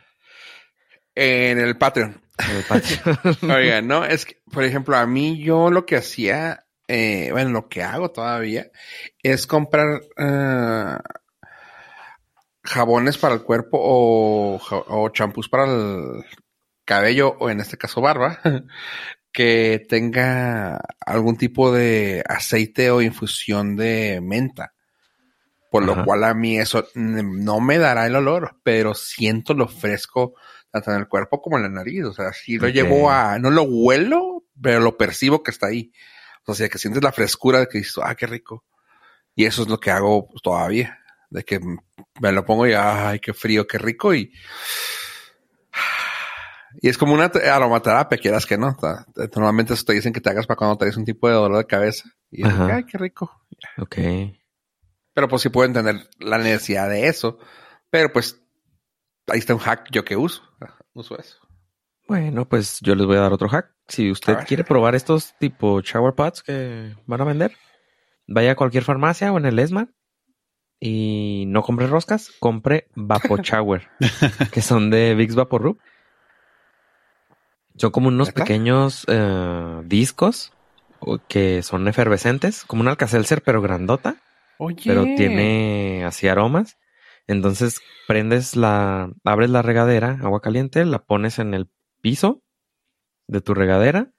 En el Patreon. en el patio. <laughs> Oiga, no, es que, por ejemplo, a mí yo lo que hacía, eh, bueno, lo que hago todavía es comprar eh, jabones para el cuerpo o, o champús para el cabello o en este caso barba <laughs> que tenga algún tipo de aceite o infusión de menta. Por lo cual a mí eso no me dará el olor, pero siento lo fresco tanto en el cuerpo como en la nariz. O sea, sí lo llevo a, no lo huelo, pero lo percibo que está ahí. O sea, que sientes la frescura de que dices, ah, qué rico. Y eso es lo que hago todavía. De que me lo pongo y, ay, qué frío, qué rico. Y, y es como una te- aromaterapia, quieras que no. Normalmente eso te dicen que te hagas para cuando traes un tipo de dolor de cabeza. Y es ay, qué rico. ok. Pero pues sí puedo entender la necesidad de eso. Pero pues ahí está un hack yo que uso. Uso eso. Bueno, pues yo les voy a dar otro hack. Si usted quiere probar estos tipo shower pods que van a vender, vaya a cualquier farmacia o en el Esmar y no compre roscas, compre Vapo <laughs> Shower, que son de Vicks Vaporub. Son como unos pequeños eh, discos que son efervescentes, como un Alka-Seltzer pero grandota. Oye. pero tiene así aromas. Entonces prendes la, abres la regadera, agua caliente, la pones en el piso de tu regadera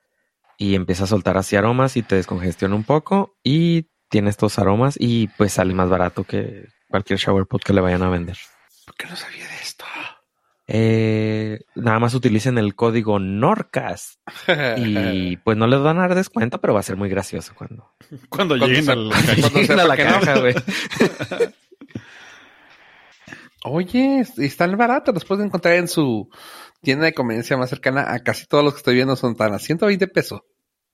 y empieza a soltar así aromas y te descongestiona un poco y tiene estos aromas y pues sale más barato que cualquier shower pot que le vayan a vender. ¿Por qué no sabía de esto? Eh, nada más utilicen el código NORCAST <laughs> y pues no les van a dar descuento, pero va a ser muy gracioso cuando, Cuando, Cuando lleguen se- al cuando lleguen a la caja, güey. <laughs> Oye, están baratos. Los pueden encontrar en su tienda de conveniencia más cercana a casi todos los que estoy viendo son tan a 120 pesos.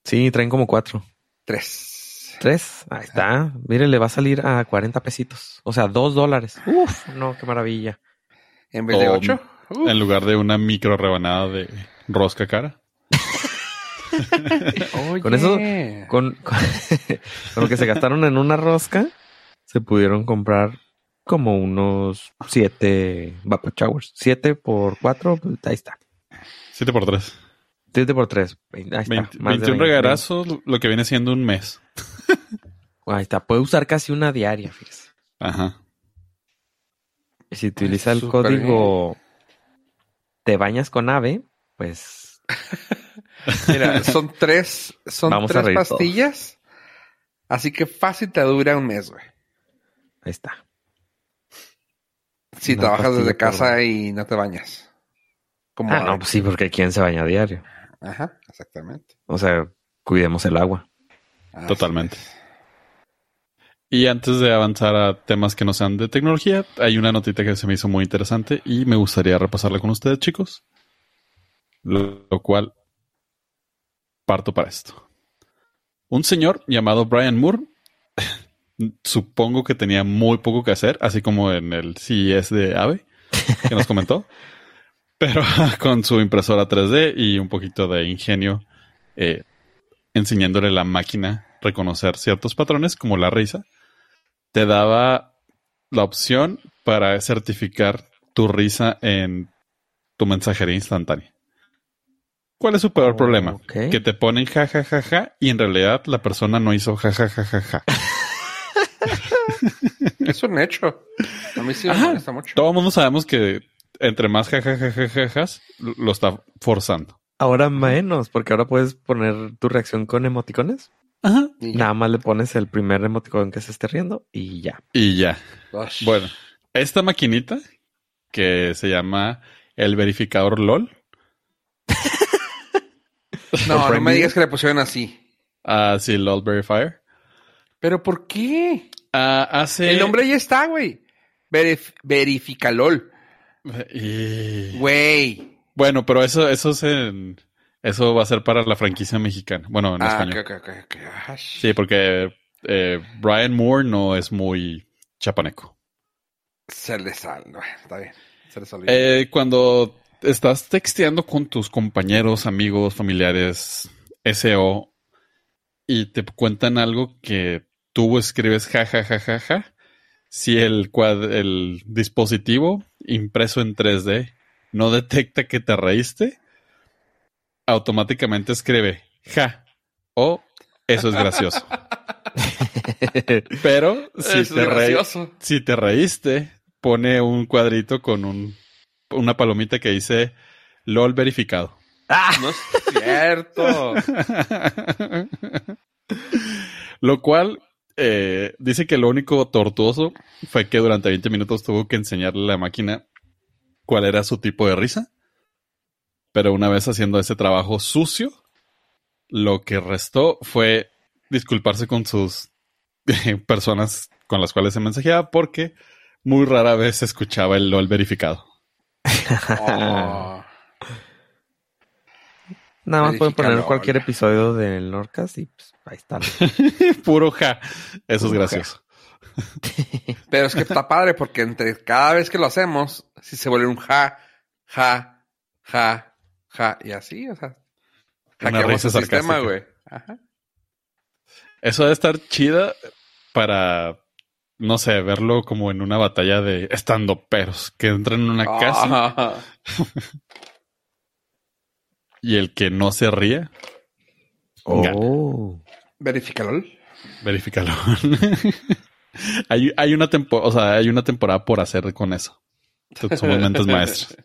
Sí, traen como cuatro. Tres. Tres. Ahí está. Mire, le va a salir a 40 pesitos. O sea, dos dólares. Uf, no, qué maravilla. En vez de ocho. Uf. En lugar de una micro rebanada de rosca cara. Oye. con eso- Con, con, <laughs> con lo que se gastaron en una rosca, se pudieron comprar como unos siete Vapor Showers. Siete por cuatro, pues, ahí está. 7 por 3. Siete por tres. Ahí está. 20, más de 21 veinte. regarazos, lo que viene siendo un mes. <laughs> Ahí está. Puede usar casi una diaria, fíjese. Ajá. Y si utiliza el código te bañas con ave, pues <laughs> Mira, son tres, son Vamos tres todos. pastillas. Así que fácil te dura un mes, güey. ahí está. Si Una trabajas desde por casa y no te bañas. Como Ah, no, pues sí, porque quién se baña a diario. Ajá, exactamente. O sea, cuidemos el agua. Así Totalmente. es. Y antes de avanzar a temas que no sean de tecnología, hay una notita que se me hizo muy interesante y me gustaría repasarla con ustedes, chicos. Lo, lo cual parto para esto. Un señor llamado Brian Moore, <laughs> supongo que tenía muy poco que hacer, así como en el CES de AVE, que nos comentó, <laughs> pero <laughs> con su impresora 3D y un poquito de ingenio, eh, enseñándole a la máquina reconocer ciertos patrones, como la risa, te daba la opción para certificar tu risa en tu mensajería instantánea. ¿Cuál es su peor Oh, problema? Que te ponen ja, ja, ja, ja, y en realidad la persona no hizo ja, ja, ja, ja, ja. Es un hecho. A mí sí me Ajá. molesta mucho. Todo el mundo sabemos que entre más ja, ja, ja, ja, ja, jas, lo está forzando. Ahora menos, porque ahora puedes poner tu reacción con emoticones. Ajá. Nada más le pones el primer emoticón que se esté riendo y ya. Y ya. Bueno, esta maquinita que se llama el verificador LOL. no, no me digas que le pusieron así. Ah, sí, LOL Verifier. ¿Pero por qué? Ah, hace. El nombre ya está, güey. Verif Verificalol. Y- Güey. Bueno, pero eso, eso es en- Eso va a ser para la franquicia mexicana. Bueno, en Ah, español. Ash. Sí, porque eh, Brian Moore no es muy chapaneco. Se le sale. Bueno, está bien. Se les olvidó. Eh, cuando estás texteando con tus compañeros, amigos, familiares, SEO, y te cuentan algo que tú escribes ja, ja, ja, ja, ja, si el, cuad- el dispositivo impreso en 3D no detecta que te reíste, automáticamente escribe ja o eso es gracioso. <laughs> Pero si es te, gracioso. si te reíste, pone un cuadrito con un, una palomita que dice LOL verificado. No es cierto. <laughs> Lo cual eh, dice que lo único tortuoso fue que durante 20 minutos tuvo que enseñarle a la máquina cuál era su tipo de risa. Pero una vez haciendo ese trabajo sucio, lo que restó fue disculparse con sus <laughs> personas con las cuales se mensajeaba porque muy rara vez se escuchaba el LOL verificado. Oh. <laughs> Nada más pueden poner cualquier episodio del Norcas y pues ahí está. <laughs> Puro ja. Eso es ja. gracioso. Pero es que está padre porque entre cada vez que lo hacemos, si se vuelve un ja, ja, ja, ja, y así, o sea, Una risa el sistema, sarcástica. güey. Ajá. Eso debe estar chida para, no sé, verlo como en una batalla de estando peros que entran en una casa Ah, <laughs> y el que no se ría, Gana. Oh. Verificalol. verifícalo. <laughs> hay, hay una tempo, o sea, hay una temporada por hacer con eso. Somos mentes <laughs> maestras.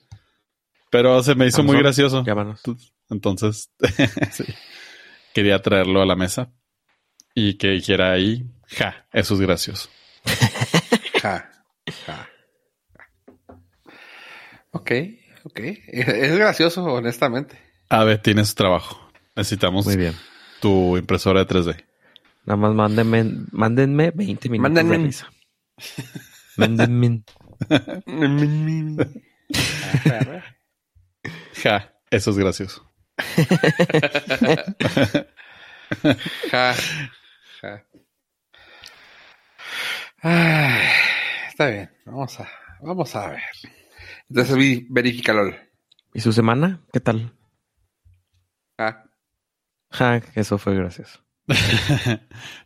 Pero se me hizo muy gracioso. Llámanos. Entonces, <laughs> sí. quería traerlo a la mesa y que dijera ahí, ja, eso es gracioso. <laughs> Ja, ja. Ok, ok. Es gracioso, honestamente. A ver, tienes trabajo. Necesitamos Muy bien. tu impresora de 3D. Nada más mándenme, mándenme 20 minutos Mándenme. de risa. Mándenme. <laughs> Ja, eso es gracioso. <laughs> Ja, ja. Ay, está bien. Vamos a, vamos a ver. Entonces, vi- verifícalo. ¿Y su semana? ¿Qué tal? Ah, Ja, eso fue gracioso. <laughs>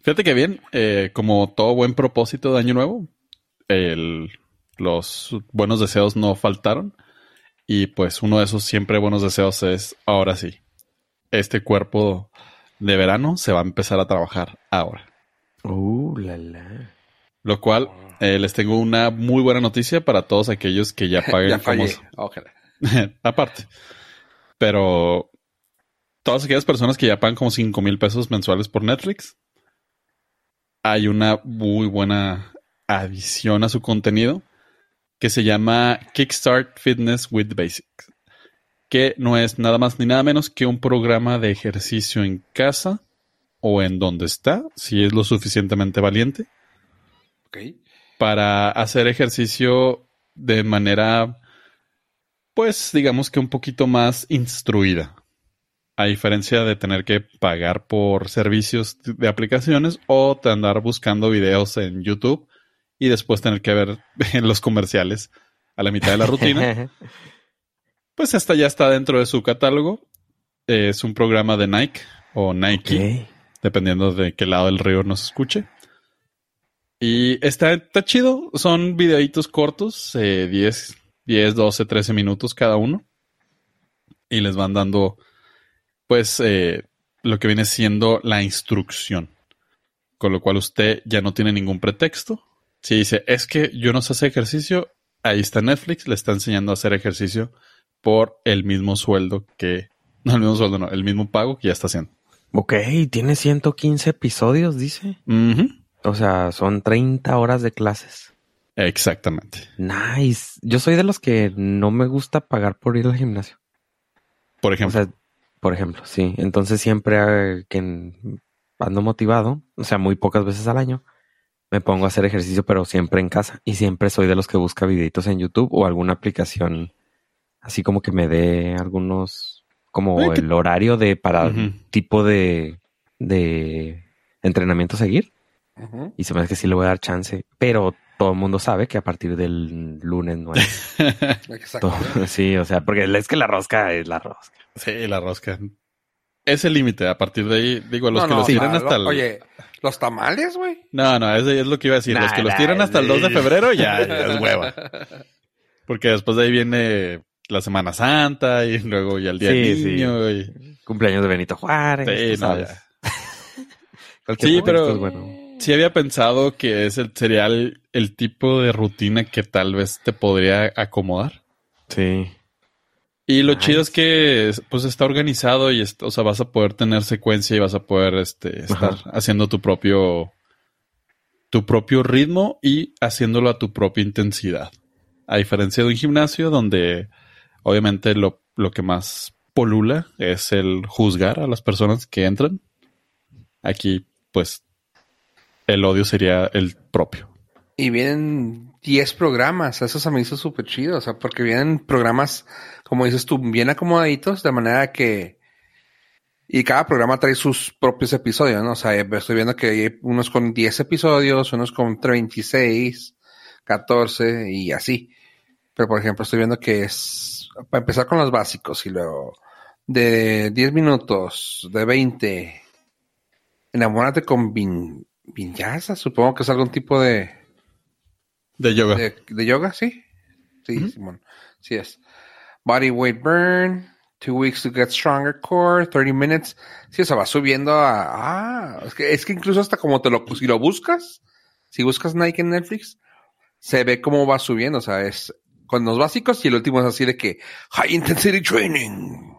Fíjate que bien, eh, como todo buen propósito de Año Nuevo, el- los buenos deseos no faltaron. Y pues uno de esos siempre buenos deseos es, ahora sí, este cuerpo de verano se va a empezar a trabajar ahora. Uh, la la. Lo cual, eh, les tengo una muy buena noticia para todos aquellos que ya <laughs> paguen ya como... Ojalá. <laughs> Aparte. Pero todas aquellas personas que ya pagan como 5 mil pesos mensuales por Netflix, hay una muy buena adición a su contenido que se llama Kickstart Fitness with Basics, que no es nada más ni nada menos que un programa de ejercicio en casa o en donde está, si es lo suficientemente valiente, para hacer ejercicio de manera, pues digamos que un poquito más instruida. A diferencia de tener que pagar por servicios de aplicaciones o de andar buscando videos en YouTube y después tener que ver <laughs> los comerciales a la mitad de la rutina, <laughs> pues esta ya está dentro de su catálogo. Es un programa de Nike o Nike dependiendo de qué lado del río nos escuche. Y está, está chido. Son videitos cortos, eh, 10, 10, 12, 13 minutos cada uno. Y les van dando, pues, eh, lo que viene siendo la instrucción. Con lo cual usted ya no tiene ningún pretexto. Si dice, es que yo no sé hacer ejercicio, ahí está Netflix, le está enseñando a hacer ejercicio por el mismo sueldo que... No, el mismo sueldo, no, el mismo pago que ya está haciendo. Ok, tiene 115 episodios, dice. O sea, son 30 horas de clases. Exactamente. Nice. Yo soy de los que no me gusta pagar por ir al gimnasio. Por O ejemplo, sea, por ejemplo, sí. Entonces siempre eh, que ando motivado, o sea, muy pocas veces al año, me pongo a hacer ejercicio, pero siempre en casa. Y siempre soy de los que busca videitos en YouTube o alguna aplicación así como que me dé algunos, como Ay, el horario de para tipo de, de entrenamiento a seguir. Y se me hace que sí le voy a dar chance. Pero todo el mundo sabe que a partir del lunes no es. <laughs> Exacto. todo- <laughs> sí, o sea, porque es que la rosca es la rosca. sí, la rosca. Es el límite. A partir de ahí, digo, los No, que no, los tiran lo- hasta el. Oye, los tamales, güey. No, no, es, es lo que iba a decir. los Nah, que los tiran hasta el 2 de febrero ya, ya es <laughs> hueva. Porque después de ahí viene la Semana Santa y <laughs> luego ya el Día Sí, del sí. Niño. y- Cumpleaños de Benito Juárez. Sí, no, sabes. <laughs> pero- es bueno. Sí había pensado que es el, sería el, el tipo de rutina que tal vez te podría acomodar. Sí. Y lo Nice. chido es que pues está organizado y o sea, vas a poder tener secuencia y vas a poder este, estar Ajá. haciendo tu propio tu propio ritmo y haciéndolo a tu propia intensidad. A diferencia de un gimnasio donde obviamente lo, lo que más polula es el juzgar a las personas que entran. Aquí pues el odio sería el propio. Y vienen 10 programas. Eso se me hizo súper chido. O sea, porque vienen programas, como dices tú, bien acomodaditos, de manera que. Y cada programa trae sus propios episodios, ¿no? O sea, estoy viendo que hay unos con 10 episodios, unos con 26, 14 y así. Pero, por ejemplo, estoy viendo que es. Para empezar con los básicos y luego. De 10 minutos, de 20. Enamórate con Vin, Vinyasa, supongo que es algún tipo de. De yoga. ¿De, de yoga? Sí. Sí, Ujú. Simón. Sí es. Body weight burn. Two weeks to get stronger core. 30 minutes. Sí, o sea, va subiendo a... Ah, es que, es que incluso hasta como te lo... Si lo buscas, si buscas Nike en Netflix, se ve cómo va subiendo. O sea, es con los básicos y el último es así de que High Intensity Training.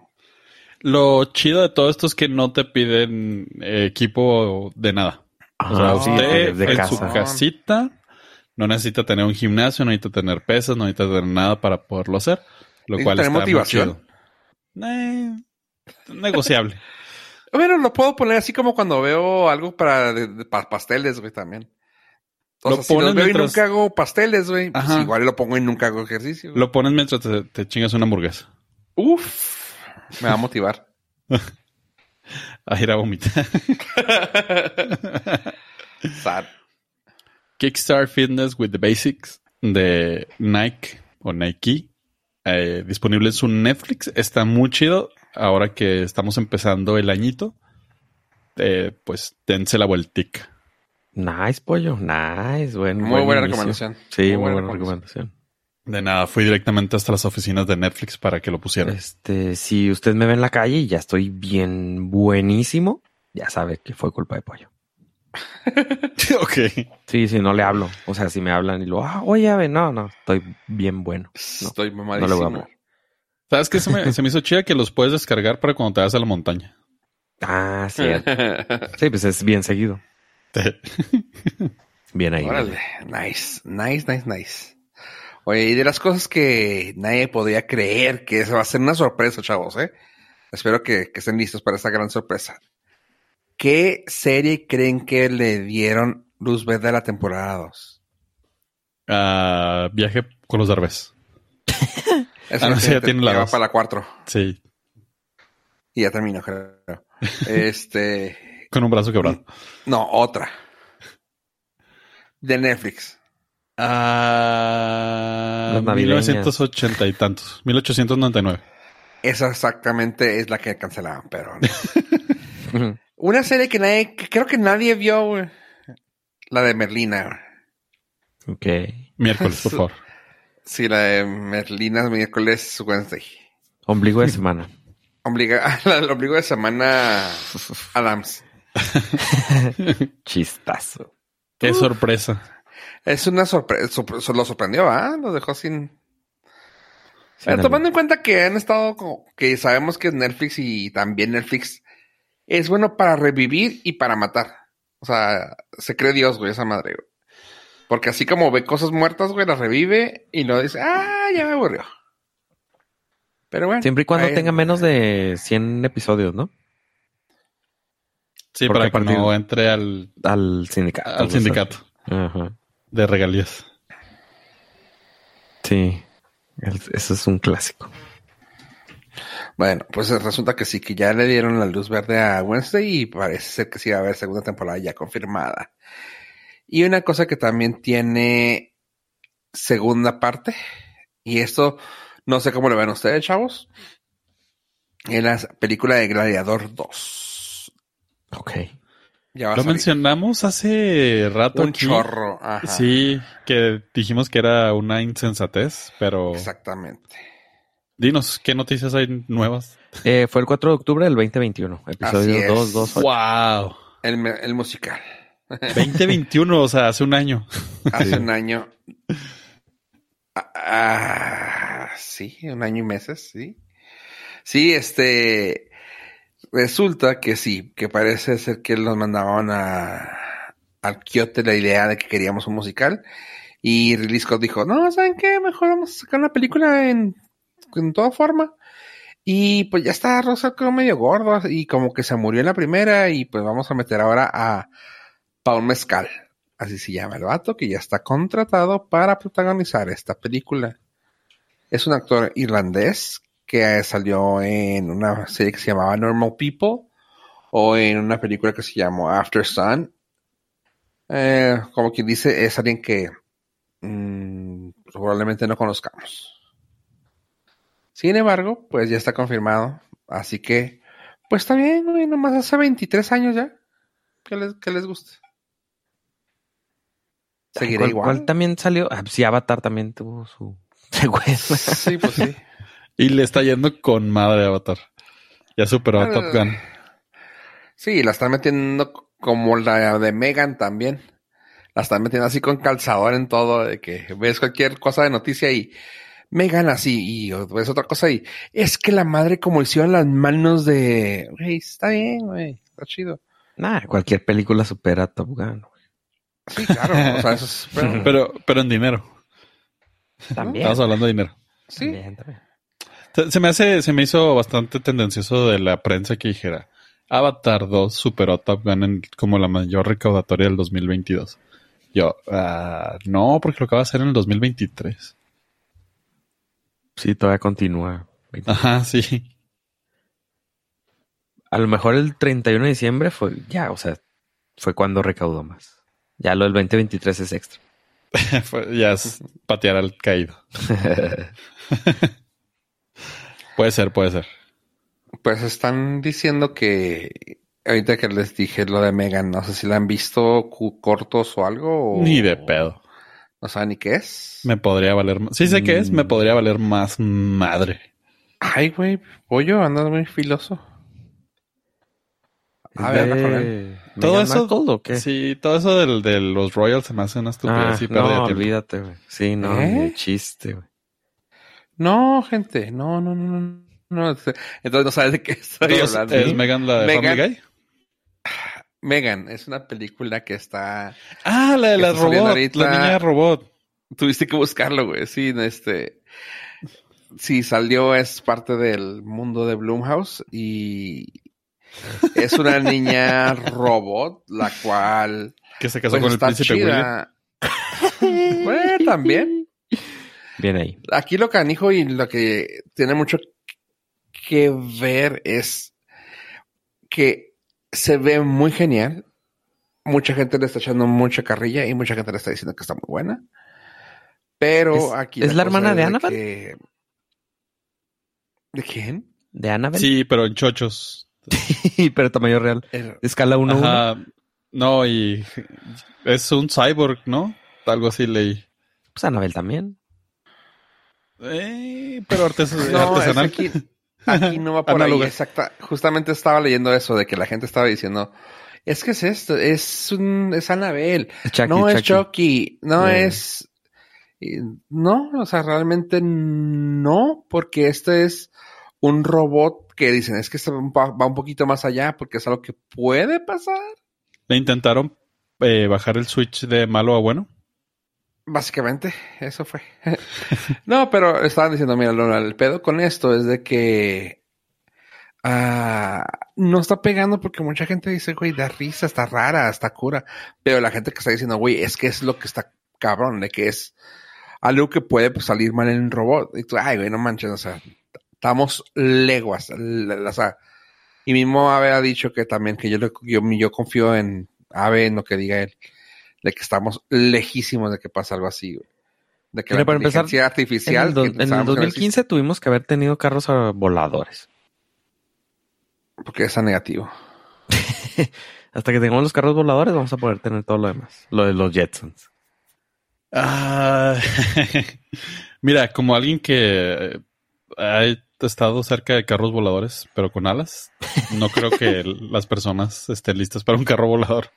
Lo chido de todo esto es que no te piden eh, equipo de nada. O sea, sí, usted de en casa. su casita no necesita tener un gimnasio, no necesita tener pesas, no necesita tener nada para poderlo hacer. Lo cual tener está motivación. Eh, negociable. <laughs> Bueno, lo puedo poner así como cuando veo algo para, de- de- pa- pasteles, güey, también. O Lo sea, si los veo y nunca hago pasteles, güey, pues igual lo pongo y nunca hago ejercicio. Lo pones mientras te, te chingas una hamburguesa. Uf, me va a motivar. A ir a vomitar. <laughs> Sad. Kickstart Fitness with the Basics de Nike o Nike. eh, disponible en su Netflix. Está muy chido. Ahora que estamos empezando el añito. eh, pues dense la vueltica. Nice, pollo. Nice. Buen, Muy buen buena inicio. recomendación. Sí, Muy muy, buena buena recomendación. De nada, fui directamente hasta las oficinas de Netflix para que lo pusieran. Este, si usted me ve en la calle y ya estoy bien buenísimo, ya sabe que fue culpa de pollo. <laughs> ok. Sí, sí, no le hablo. O sea, si me hablan y lo, ah, oye, ave, no, no, estoy bien bueno. No, Estoy no le voy a mamadísimo. hablar. ¿Sabes qué? Se me, se me hizo chida que los puedes descargar para cuando te vas a la montaña. Ah, <laughs> cierto. Sí, pues es bien seguido. Bien ahí. Órale, nice, nice, nice, nice. Oye, y de las cosas que nadie podría creer que eso va a ser una sorpresa, chavos, ¿eh? Espero que, que estén listos para esta gran sorpresa. ¿Qué serie creen que le dieron luz verde a la temporada 2? Ah, viaje con los Derbez. <laughs> Ah, no, sí, ya tiene la va para la 4. Sí, Y ya terminó, creo. Este. <laughs> con un brazo quebrado. No, otra. De Netflix. Ah, navideñas. 1980 y tantos. 1899. Esa exactamente es la que cancelaban, pero. no. <laughs> Una serie que nadie, que creo que nadie vio, güey. La de Merlina. güey. ok. Miércoles, por <laughs> favor. Sí, la de Merlina miércoles Wednesday. Ombligo de semana. <laughs> Obliga, <laughs> la del ombligo de semana Adams. Chistazo. Qué sorpresa. Es una sorpresa, lo sorprendió, ¿ah? Lo dejó sin... Sin Eh, tomando en cuenta que han estado como que sabemos que es Netflix y también Netflix es bueno para revivir y para matar. O sea, se cree Dios, güey, esa madre, güey. Porque así como ve cosas muertas, güey, las revive y no dice, ah, ya me aburrió. Pero bueno. Siempre y cuando ahí- tenga menos de 100 episodios, ¿no? Sí, Porque para que no entre al, Al sindicato. al sindicato Ajá. de regalías. Sí. El- Eso es un clásico. Bueno, pues resulta que sí, que ya le dieron la luz verde a Wednesday y parece ser que sí va a haber segunda temporada ya confirmada. Y una cosa que también tiene segunda parte, y esto no sé cómo lo ven ustedes, chavos, en la película de Gladiador 2. Ok. Ya va a Lo mencionamos hace rato. Un aquí. chorro. Ajá. Sí, que dijimos que era una insensatez, pero Exactamente. Dinos, ¿qué noticias hay nuevas? Eh, fue el 4 de octubre del 2021. Así Episodio es. 228. ¡Wow! El, el musical. 2021, o sea, hace un año. Hace Sí. un año. Ah, ah, sí, un año y meses, sí. Sí, este. Resulta que sí, que parece ser que nos mandaban a, al Kyoto la idea de que queríamos un musical. Y Ridley Scott dijo: No, ¿saben qué? Mejor vamos a sacar una película en, en toda forma. Y pues ya está Rosa quedó medio gordo y como que se murió en la primera. Y pues vamos a meter ahora a Paul Mezcal así se llama el vato, que ya está contratado para protagonizar esta película. Es un actor irlandés que salió en una serie que se llamaba Normal People o en una película que se llamó After Sun. Eh, como quien dice, es alguien que mm, probablemente no conozcamos. Sin embargo, pues ya está confirmado. Así que, pues está bien, güey, nomás hace 23 años ya. Que les, que les guste. Seguirá ¿Cuál, igual. cuál también salió? Ah, sí, Avatar también tuvo su <laughs> secuela. Sí, pues sí. Y le está yendo con madre a Avatar. Ya superó a Top Gun. Sí, la están metiendo como la de Megan también. La están metiendo así con calzador en todo, de que ves cualquier cosa de noticia y Megan así, y ves otra cosa y es que la madre como hicieron las manos de... Güey, está bien, güey, está chido. Nah, cualquier película supera a Top Gun. güey. Sí, claro, o sea, eso es... pero- <laughs> Pero, pero en dinero. También. Estamos hablando de dinero. sí, También, también. Se, me hace, se me hizo bastante tendencioso de la prensa que dijera Avatar 2 superó Top Gun en como la mayor recaudatoria del 2022. Yo, ah, no, porque lo acaba de hacer en el 2023. Sí, todavía continúa. Ajá, sí. A lo mejor el 31 de diciembre fue ya, o sea, fue cuando recaudó más. Ya lo del 2023 es extra. <laughs> Ya es patear al caído. <laughs> puede ser, puede ser. Pues están diciendo que ahorita que les dije lo de Megan, no sé si la han visto cortos o algo. o- Ni de pedo. No saben ni qué es. Me podría valer más. Sí sé qué es, me Mm. podría valer más madre. Ay, güey, pollo, andas muy filoso. A ver, él. Todo ¿Meghan eso, Markle o qué? sí, todo eso del, de los Royals se me hace una estupidez Ah, y no, olvídate, güey. Sí, no, ¿Eh? chiste, güey. No, gente, no, no, no, no. no. Entonces no sabes de qué estoy Entonces, hablando. ¿Es Megan la de Family Guy? Megan es una película que está. Ah, la de la robot, ahorita. la niña robot. Tuviste que buscarlo, güey. Sí, este. Sí, salió, es parte del mundo de Bloomhouse y es una <laughs> niña robot, la cual Que se casó pues, con el príncipe William. chida. <laughs> bueno, también. Bien ahí. Aquí lo canijo y lo que tiene mucho que ver es que se ve muy genial. Mucha gente le está echando mucha carrilla y mucha gente le está diciendo que está muy buena. Pero ¿Es- aquí. es la hermana de que- Annabelle? ¿De quién? ¿De Annabelle? Sí, pero en chochos. <laughs> pero tamaño real. El- Escala 1 1 Ajá. No, y es un cyborg, ¿no? Algo así leí. Pues Annabelle también. Eh, pero artes- No, es artesanal. aquí, aquí no va <laughs> por ahí. Análoga. Exacta. Justamente estaba leyendo eso de que la gente estaba diciendo. Es que es esto, es un, es Chucky, no es Chucky. Chucky, no es. No, o sea, realmente no, porque este es un robot que dicen, es que va un poquito más allá porque es algo que puede pasar. Le intentaron eh, bajar el switch de malo a bueno. Básicamente, eso fue. <laughs> no, pero estaban diciendo, mira, Lola, el pedo con esto es de que ah, no está pegando porque mucha gente dice, güey, da risa, está rara, está cura. Pero la gente que está diciendo, güey, es que es lo que está cabrón, de que es algo que puede pues, salir mal en un robot. Y tú, ay, güey, no manches, o sea, estamos leguas. y mismo Ave ha dicho que también que yo, yo, yo confío en Ave en lo que diga él, de que estamos lejísimos de que pase algo así, güey. De que Mira, la para empezar, inteligencia En artificial. el, do- que en el sabemos que no 2015 tuvimos que haber tenido carros voladores. Porque es negativo. <laughs> Hasta que tengamos los carros voladores vamos a poder tener todo lo demás. Lo de los Jetsons. Ah, <laughs> mira, como alguien que ha estado cerca de carros voladores, pero con alas, no creo que <laughs> las personas estén listas para un carro volador.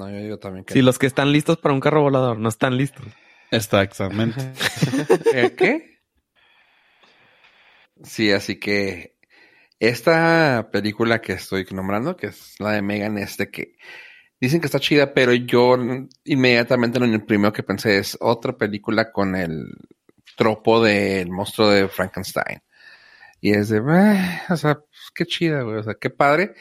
No, yo digo también que. Si los que están listos para un carro volador no están listos. Exactamente. <laughs> ¿Eh, ¿Qué? Sí, así que esta película que estoy nombrando, que es la de Megan, es de que dicen que está chida, pero yo inmediatamente lo primero que pensé es otra película con el tropo del monstruo de Frankenstein. Y es de, o sea, pues, qué chida, güey, o sea, qué padre.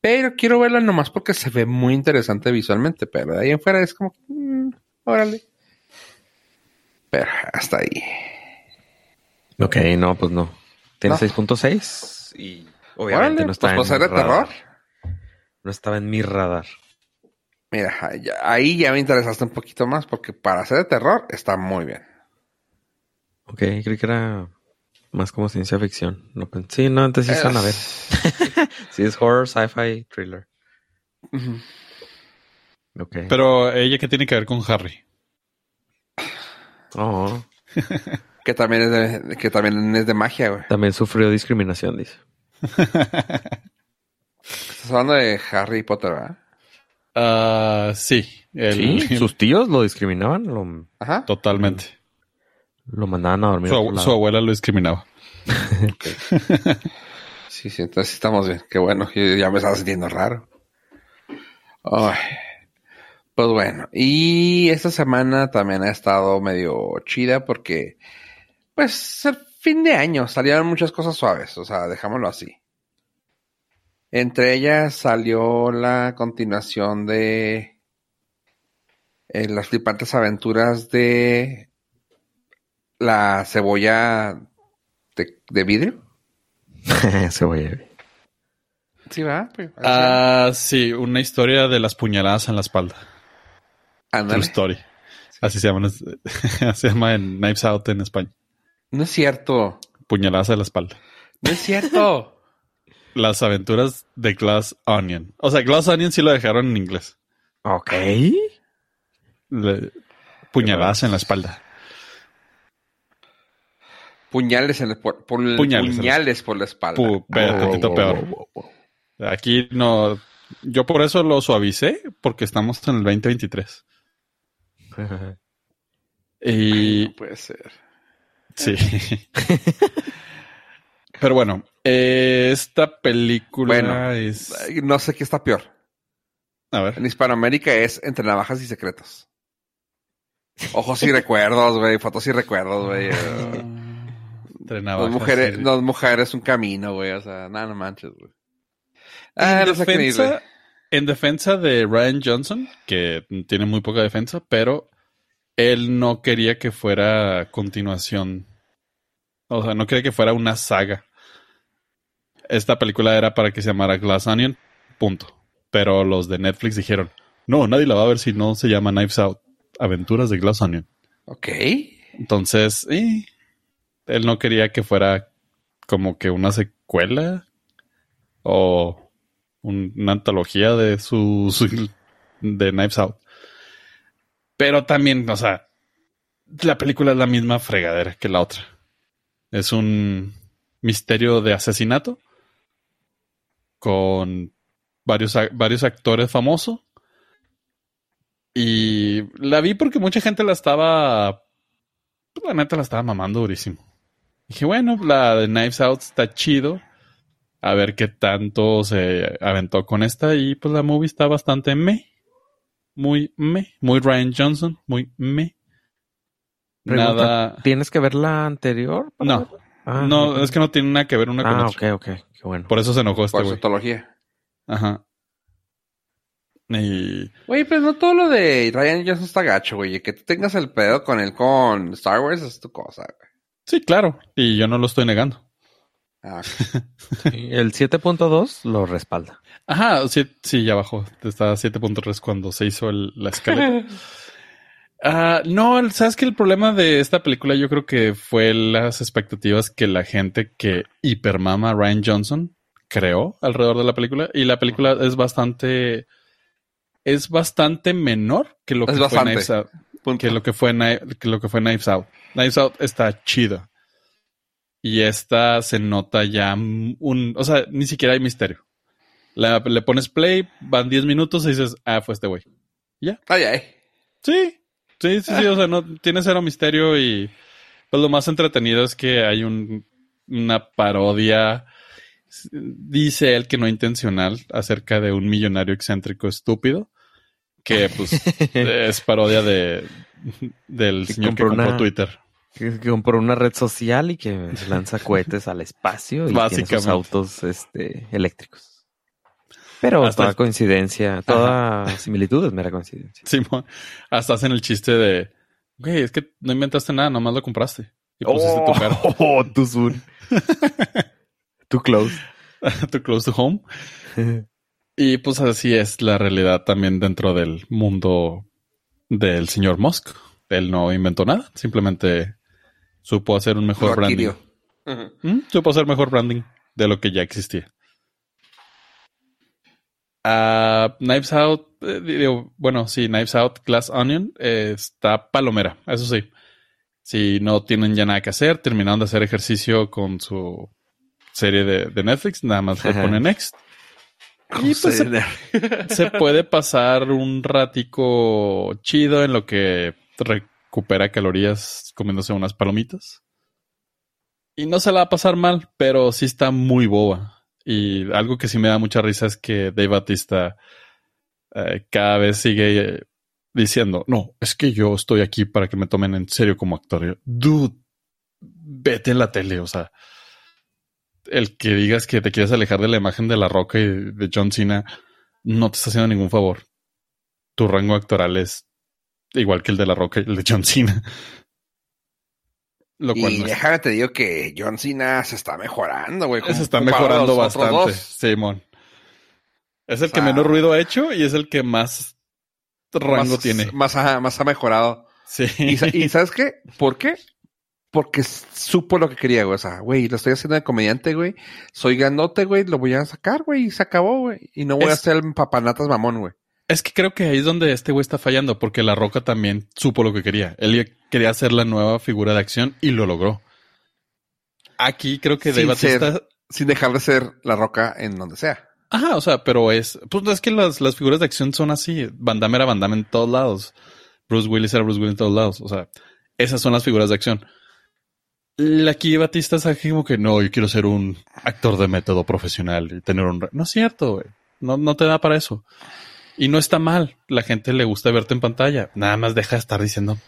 Pero quiero verla nomás porque se ve muy interesante visualmente, pero de ahí en fuera es como, "Mm, órale. Pero hasta ahí. Ok, no, pues no. Tiene No. 6.6 y obviamente Órale, no está pues, en radar. terror. No estaba en mi radar. Mira, ahí ya me interesaste un poquito más porque para ser de terror está muy bien. Ok, creí que era más como ciencia ficción. No pensé. Sí, no, antes sí están a ver. <laughs> Sí, es horror, sci-fi, thriller. Ujú. Ok. Pero ella que tiene que ver con Harry. Oh, <laughs> Que también es de, que también es de magia, güey. también sufrió discriminación, dice. Estás hablando de Harry Potter, ¿verdad? Ah, sí, el- Sí, <laughs> sus tíos lo discriminaban, lo, Ajá. totalmente. Lo mandaban a dormir. Su, a abu- otro su lado. abuela lo discriminaba. <laughs> Sí, sí, entonces estamos bien. Qué bueno, yo ya me estaba sintiendo raro. Ay. Pues bueno, y esta semana también ha estado medio chida porque, pues, al fin de año salieron muchas cosas suaves, o sea, dejámoslo así. Entre ellas salió la continuación de eh, las flipantes aventuras de la cebolla de, de vidrio. <laughs> Cebolla. Sí, va. Así Ah, sí, una historia de las puñaladas en la espalda. Ándale. True story. Así se llama, en- <laughs> se llama en Knives Out en España. No es cierto. Puñaladas en la espalda. No es cierto. <laughs> Las aventuras de Glass Onion. O sea, Glass Onion sí lo dejaron en inglés. Ok. Le- puñaladas en la espalda. Puñales en el, por, por- Puñales puñales, por la espalda. Pu- wow, peor. wow, wow, Aquí no. Yo por eso lo suavicé, porque estamos en el 2023. wow. <laughs> Y No puede ser. sí. <laughs> Pero bueno, eh, esta película Bueno. es. No sé qué está peor. A ver. En Hispanoamérica es Entre Navajas y Secretos. Ojos y recuerdos, güey. Fotos y recuerdos, güey. Entre Dos navajas mujeres, y- dos mujeres, un camino, güey. O sea, nada, no manches, güey. Ah, en, no defensa, en defensa de Ryan Johnson, que tiene muy poca defensa, pero él no quería que fuera continuación. O sea, no quería que fuera una saga. Esta película era para que se llamara Glass Onion, punto. Pero los de Netflix dijeron, no, nadie la va a ver si no se llama Knives Out. Aventuras de Glass Onion. Ok. Entonces, eh, él no quería que fuera como que una secuela o un- una antología de su, de Knives Out. Pero también, o sea, la película es la misma fregadera que la otra. Es un misterio de asesinato con varios, varios actores famosos. Y la vi porque mucha gente la estaba la neta la estaba mamando durísimo. Dije, bueno, la de Knives Out está chido. A ver qué tanto se aventó con esta. Y pues la movie está bastante me. Muy me. Muy Ryan Johnson. Muy me. Pregunta, Nada. ¿Tienes que ver la anterior? No. Ah, No, ok. es que no tiene nada que ver una con Ah, otra. ok, ok. Qué bueno. Por eso se enojó este Por su. Ajá. Y Güey, pero no todo lo de Ryan Johnson está gacho, güey. Que tú tengas el pedo con él con Star Wars es tu cosa, güey. Sí, claro. Y yo no lo estoy negando. Ah, <laughs> Sí, El 7.2 lo respalda. Ajá, sí, sí, ya bajó. Está a 7.3 cuando se hizo el- la escalera. <laughs> Ah, no, sabes que el problema de esta película yo creo que fue las expectativas que la gente que hipermama Ryan Johnson creó alrededor de la película. Y la película es bastante. Es bastante menor que lo que fue. Knives Out. Que lo que fue, que lo que fue Knives Out. Knives Out está chida. Y esta se nota ya un. O sea, ni siquiera hay misterio. La- le pones play, van 10 minutos y dices, ah, fue este güey. Ay, ay. Sí, sí, sí, sí, o sea, no tiene cero misterio y pues lo más entretenido es que hay un, una parodia, dice él que no intencional, acerca de un millonario excéntrico estúpido, que pues <laughs> es parodia de del señor que compró compró una- Twitter. Que que compró una red social y que lanza <laughs> cohetes al espacio y tiene sus autos este, eléctricos. Pero Hasta toda el- coincidencia, toda similitud es mera coincidencia. Simón, hasta hacen el chiste de, güey, es que no inventaste nada, nomás lo compraste. Y pusiste tu cara, oh, too soon. <laughs> too close. <laughs> tu close to home. Y pues así es la realidad también dentro del mundo del señor Musk. Él no inventó nada, simplemente supo hacer un mejor Lo branding. ¿Mm? Supo hacer mejor branding de lo que ya existía. Ah, Knives Out, eh, digo, bueno, sí, Knives Out, Glass Onion, eh, está palomera, eso sí. Si no tienen ya nada que hacer, terminaron de hacer ejercicio con su serie de, de Netflix, nada más le ponen next. Y pues se, <laughs> se puede pasar un ratico chido en lo que recupera calorías comiéndose unas palomitas. Y no se la va a pasar mal, pero sí está muy boba. Y algo que sí me da mucha risa es que Dave Batista eh, cada vez sigue eh, diciendo, no, es que yo estoy aquí para que me tomen en serio como actor. Dude, vete a la tele, o sea, el que digas que te quieres alejar de la imagen de La Roca y de John Cena no te está haciendo ningún favor. Tu rango actoral es igual que el de La Roca y el de John Cena. Lo cual y déjame te digo que John Cena se está mejorando, güey. Se está mejorando bastante, Simón. Es el que menos ruido ha hecho y es el que más rango tiene. Más ha, más ha mejorado. Sí. ¿Y, sabes qué? ¿Por qué? Porque supo lo que quería, güey. O sea, güey, lo estoy haciendo de comediante, güey. Soy grandote, güey. Lo voy a sacar, güey. Y se acabó, güey. Y no voy a hacer papanatas mamón, güey. Es que creo que ahí es donde este güey está fallando, porque La Roca también supo lo que quería. Él quería hacer la nueva figura de acción y lo logró. Aquí creo que Dave Batista... sin dejar de ser La Roca en donde sea. Ajá, o sea, pero es... Pues es que las, las figuras de acción son así. Van Damme era Van Damme en todos lados. Bruce Willis era Bruce Willis en todos lados. O sea, esas son las figuras de acción. Aquí Batista es aquí como que no, yo quiero ser un actor de método profesional y tener un... No es cierto, güey. No, no te da para eso. Y no está mal. La gente le gusta verte en pantalla. Nada más deja de estar diciendo,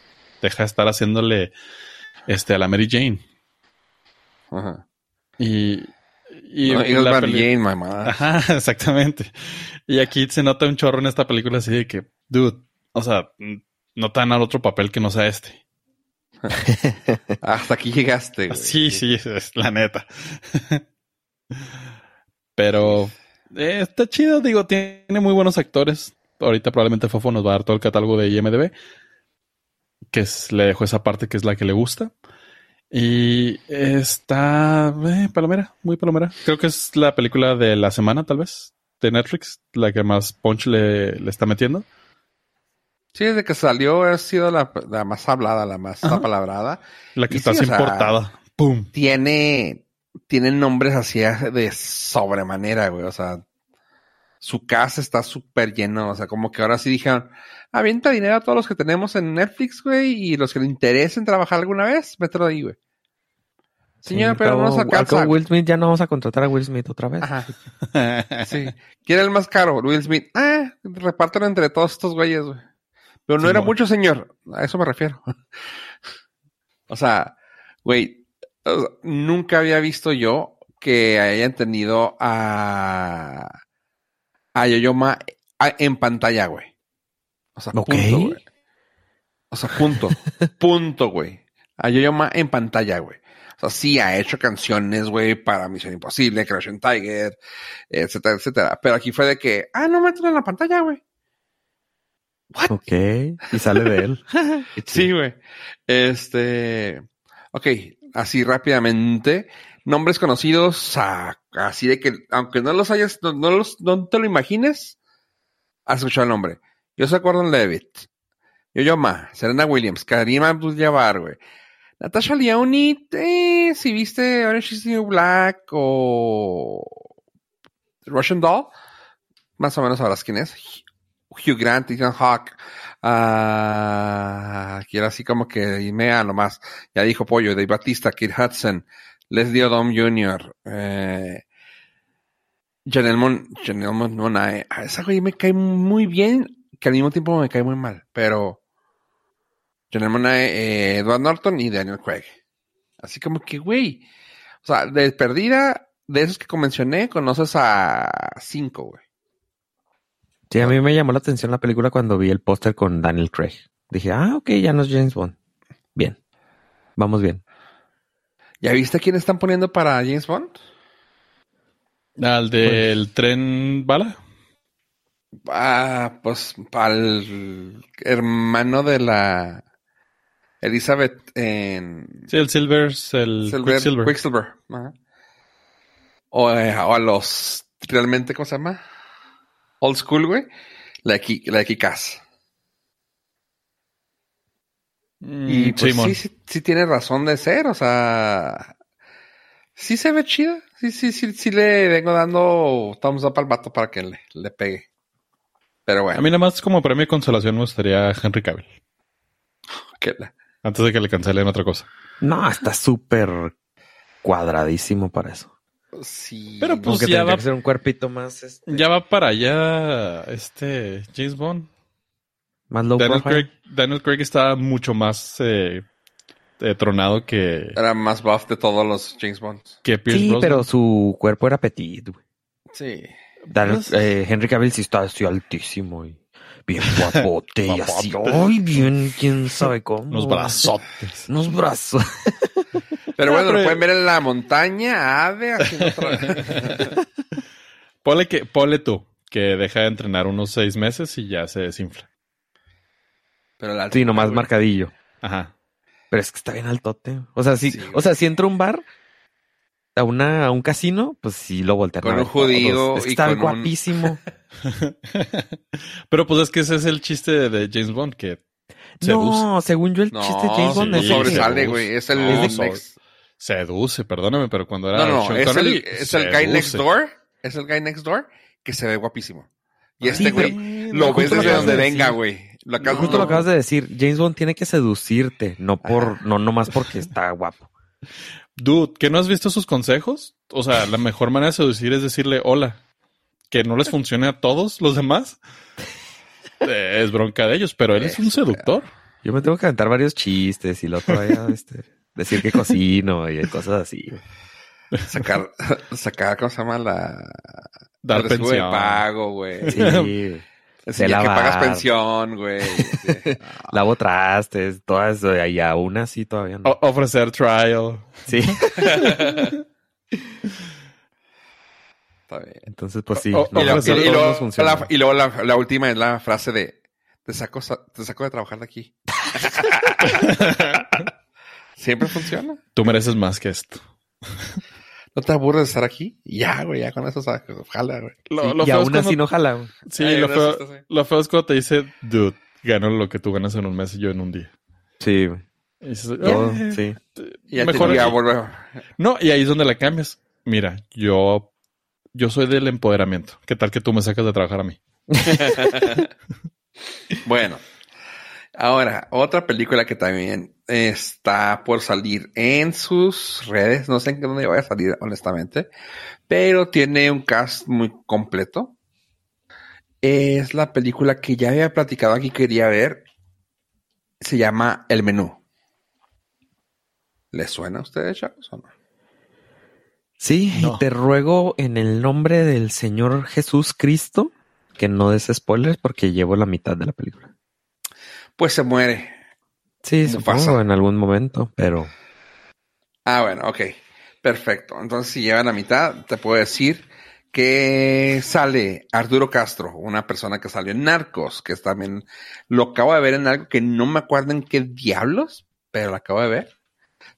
deja de estar haciéndole este a la Mary Jane. Ajá. Y, y, la Mary Jane, mamá. Ajá, <laughs> exactamente. Y aquí se nota un chorro en esta película así de que, dude, o sea, no te dan al otro papel que no sea este. <laughs> Hasta aquí llegaste. Sí, sí, es la neta. <laughs> Pero eh, está chido, digo, tiene muy buenos actores. Ahorita probablemente Fofo nos va a dar todo el catálogo de IMDB. Que es, le dejo esa parte que es la que le gusta. Y está eh, palomera, muy palomera. Creo que es la película de la semana, tal vez, de Netflix, la que más punch le, le está metiendo. Sí, desde que salió ha sido la, más hablada, la más apalabrada. La que está importada. ¡Pum! Tiene, tienen nombres así de sobremanera, güey. O sea, su casa está súper lleno. O sea, como que ahora sí dijeron, avienta dinero a todos los que tenemos en Netflix, güey, y los que le interesen trabajar alguna vez, mételo ahí, güey. Señor, pero no nos alcanza. Will Smith ya no vamos a contratar a Will Smith otra vez. Ajá. <laughs> sí. ¿Quién es el más caro? Will Smith. Ah, repártelo entre todos estos güeyes, güey. Pero no era mucho, señor. A eso me refiero. <laughs> o sea, güey, nunca había visto yo que hayan tenido a, a Yoyoma en pantalla, güey. O sea, punto, güey. O sea, punto. <laughs> punto, güey. A Yoyoma en pantalla, güey. O sea, sí ha hecho canciones, güey, para Misión Imposible, Crash Tiger, etcétera, etcétera. Pero aquí fue de que, ah, no me en la pantalla, güey. What? Ok. Y sale de él. <laughs> sí, güey. Este. Ok, así rápidamente, nombres conocidos, así de que, aunque no los hayas, no, los, no te lo imagines, has escuchado el nombre. Yo se acuerdo Levitt, Yo-Yo Ma, Serena Williams, Karim Abdul-Jabbar. Natasha Leone, eh, si viste Orange is New Black o Russian Doll, más o menos sabrás quién es. Hugh Grant, Ethan Hawke, Ah, quiero así como que dime a lo más. Ya dijo Pollo, Dave Batista, Kid Hudson, Leslie Odom Jr., eh, Janelle Mon, Janelle A esa güey me cae muy bien, que al mismo tiempo me cae muy mal, pero Janelle Monae, eh, Edward Norton y Daniel Craig. Así como que, güey, o sea, de perdida, de esos que mencioné, conoces a cinco, güey. Sí, a mí me llamó la atención la película cuando vi el póster con Daniel Craig. Dije, ah, ok, ya no es James Bond. Bien. Vamos bien. ¿Ya viste quién están poniendo para James Bond? ¿Al del pues- tren bala? Ah, pues para el hermano de la Elizabeth en... Sí, el Silver, el Quicksilver. Quicksilver. O, eh, o, a los... ¿Realmente cómo se llama? Old school, güey, la de, la Kikaz. Mm, y pues sí, sí, sí, tiene razón de ser, o sea, sí se ve chida, sí, sí, sí, sí le vengo dando thumbs up al vato para que le, le pegue. Pero bueno. A mí nada más como premio de consolación me gustaría Henry Cavill. <laughs> ¿Qué la? Antes de que le cancelen otra cosa. No, está súper cuadradísimo para eso. Sí. Pero pues ya va. Que ser un cuerpito más. Este... Ya va para allá este James Bond. Más low Daniel Craig, Daniel Craig está mucho más eh, eh, tronado que, Era más buff de todos los James Bonds. que Pierce Sí, Brosnan. pero su cuerpo era petit, güey. Sí. Dan- Pues- eh, Henry Cavill sí está así altísimo y bien <laughs> guapote y así. Ay, bien, quién sabe cómo. Unos brazotes. Unos brazos. <laughs> Pero No, bueno, lo pueden ver en la montaña, ave, haciendo otra... <laughs> Ponle que, ponle tú, que deja de entrenar unos seis meses y ya se desinfla. Pero la Sí, nomás marcadillo. Ajá. Pero es que está bien altote. O sea, sí, Sí, o sea, si entra a un bar, a una, a un casino, pues sí lo voltean. Con un judío. Es que y está con un- guapísimo. <laughs> <laughs> Pero pues es que ese es el chiste de, James Bond, que seduce. No, según yo, el No, chiste de James Bond es sobresale, güey. El No, next- sobre- Seduce, perdóname, pero cuando era No, no, Sean es el, es el guy next door. Es el guy next door que se ve guapísimo. Y Sí, este güey no, lo ves desde donde de venga, güey. Lo acabas- Justo lo acabas de decir. James Bond tiene que seducirte, no por, no nomás porque está guapo. Dude, ¿que no has visto sus consejos? O sea, la mejor manera de seducir es decirle hola. Que no les funcione a todos los demás. Eh, Es bronca de ellos, pero él es un seductor. Yo me tengo que aventar varios chistes y lo otro este, decir que cocino y cosas así. Sacar, <laughs> sacar, ¿cómo se llama? La... Dar el de pensión. pago, güey. Sí. <laughs> Enseñar que pagas pensión, güey. <laughs> Sí. Lavo trastes, todas eso, y aún así todavía no. O- ofrecer trial. Sí. Está bien. Entonces, pues sí. O- no, y, luego- y- y la, y luego la, la última es la frase de te saco, sa- te saco de trabajar de aquí. Siempre funciona. Tú mereces más que esto. <laughs> ¿No te aburres de estar aquí? Ya, güey, ya con eso sabes, ojalá, güey. Lo, lo y aún así no jala. güey. Sí, Ay, lo, feo, sí. lo feo es cuando te dice, dude, gano lo que tú ganas en un mes y yo en un día. Sí, güey. Y dices, Todo, "Eh, sí. Ya Mejor ya aquí". vuelve. No, y ahí es donde la cambias. Mira, yo, yo soy del empoderamiento. ¿Qué tal que tú me sacas de trabajar a mí? <laughs> Bueno, ahora, otra película que también está por salir en sus redes, no sé en dónde vaya a salir, honestamente, pero tiene un cast muy completo. Es la película que ya había platicado aquí, quería ver. Se llama El Menú. ¿Les suena a ustedes, chavos, o no? Sí, No. y te ruego en el nombre del Señor Jesús Cristo que no des spoilers porque llevo la mitad de la película. Pues se muere. Sí, Mufasa. supongo en algún momento, pero Ah, bueno, ok. Perfecto. Entonces, si llevan a mitad, te puedo decir que sale Arturo Castro, una persona que salió en Narcos, que también lo acabo de ver en algo que no me acuerdo en qué diablos, pero lo acabo de ver.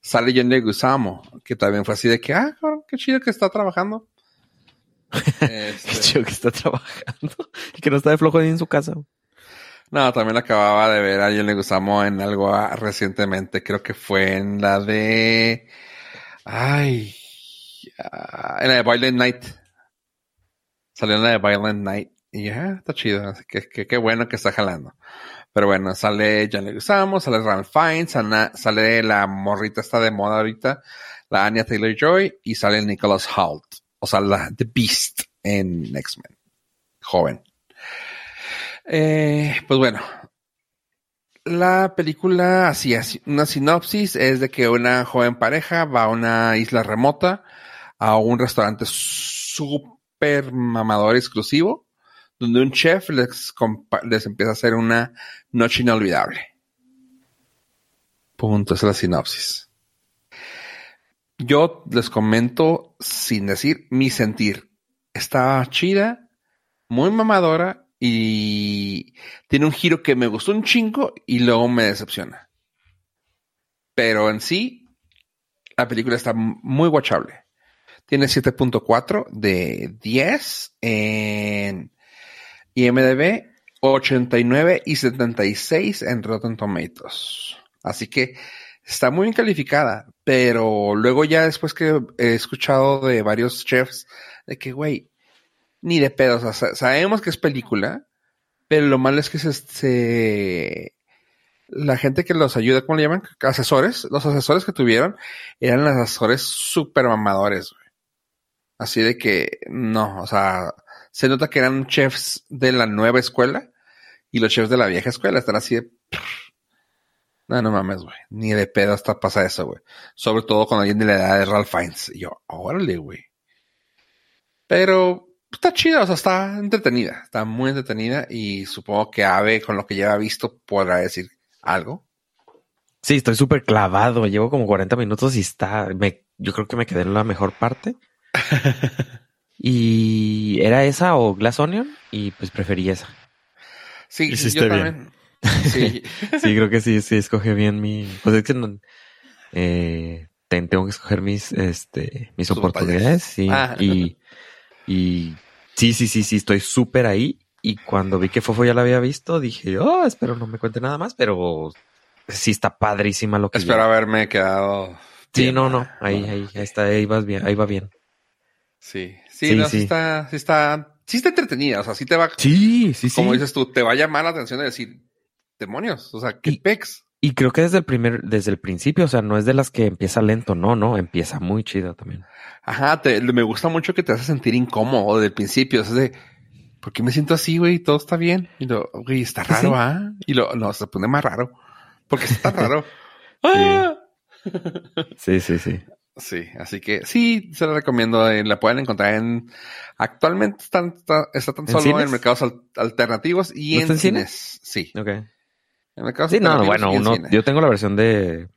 Sale John Leguizamo, que también fue así de que, ah, qué chido que está trabajando. Este, <laughs> qué chido que está trabajando <laughs> y que no está de flojo ni en su casa. No, también acababa de ver a John Leguizamo en algo ah, recientemente, creo que fue en la de, ay, ah, en la de Violent Night. Salió en la de Violent Night. Y ya, está chido. Así que, qué bueno que está jalando. Pero bueno, sale John Leguizamo, sale Ralph Fiennes, sale la morrita esta de moda ahorita, la Anya Taylor-Joy, y sale Nicholas Hoult. O sea, la The Beast en X-Men. Joven. Eh, pues bueno. La película, así, una sinopsis es de que una joven pareja va a una isla remota, a un restaurante súper mamador exclusivo, donde un chef les, les empieza a hacer una noche inolvidable. Punto, es la sinopsis. Yo les comento sin decir mi sentir. Está chida, muy mamadora y tiene un giro que me gustó un chingo y luego me decepciona. Pero en sí, la película está muy watchable. Tiene 7.4 de 10 en IMDB, 89 y 76 en Rotten Tomatoes. Así que está muy bien calificada, pero luego ya después que he escuchado de varios chefs de que, güey, ni de pedo, o sea, sa- sabemos que es película, pero lo malo es que se, se- la gente que los ayuda, ¿cómo le llaman? Asesores, los asesores que tuvieron eran asesores súper mamadores, güey. Así de que, no, o sea, se nota que eran chefs de la nueva escuela y los chefs de la vieja escuela están así de... No, no mames, güey. Ni de pedo hasta pasa eso, güey. Sobre todo con alguien de la edad de Ralph Fiennes. Y yo, órale, güey. Pero está chida, o sea, está entretenida. Está muy entretenida y supongo que Ave, con lo que ya ha visto, podrá decir algo. Sí, estoy súper clavado. Llevo como 40 minutos y está. Me, yo creo que me quedé en la mejor parte. <laughs> y era esa o Glass Onion y pues preferí esa. Sí, Hiciste yo bien. también. Sí. <laughs> Sí, creo que sí, sí, escogí bien mi. Pues es que no- eh, ten- tengo que escoger mis, este, mis oportunidades. Sí, Ah. y, <laughs> y sí, sí, sí, sí, estoy súper ahí. Y cuando vi que Fofo ya la había visto, dije, oh, espero no me cuente nada más, pero sí está padrísima lo que. Espero haberme quedado. Sí, bien. no, no, ahí, ahí, ahí está, ahí vas bien, ahí va bien. Sí, sí, Sí, no, sí. sí. está, sí está, sí está entretenida, o sea, sí te va, Sí, sí, sí. como dices tú, te va a llamar la atención de decir, demonios, o sea, qué Y- pex. Y creo que desde el primer, desde el principio, o sea, no es de las que empieza lento, no, no, empieza muy chido también. Ajá, te, me gusta mucho que te hace sentir incómodo desde el principio, o sea, de, ¿por qué me siento así, güey? Todo está bien. Y lo, güey, está raro, sí. ¿ah? Y lo, no, se pone más raro. Porque está <laughs> raro. ¡Ah! Sí, sí, sí. Sí, así que sí, se la recomiendo. eh, la pueden encontrar en. Actualmente están, está, está tan ¿En solo cines? en mercados al- alternativos y ¿No en está en cines. Sí, Ok. En mercados Sí, no, bueno, uno, yo tengo la versión de,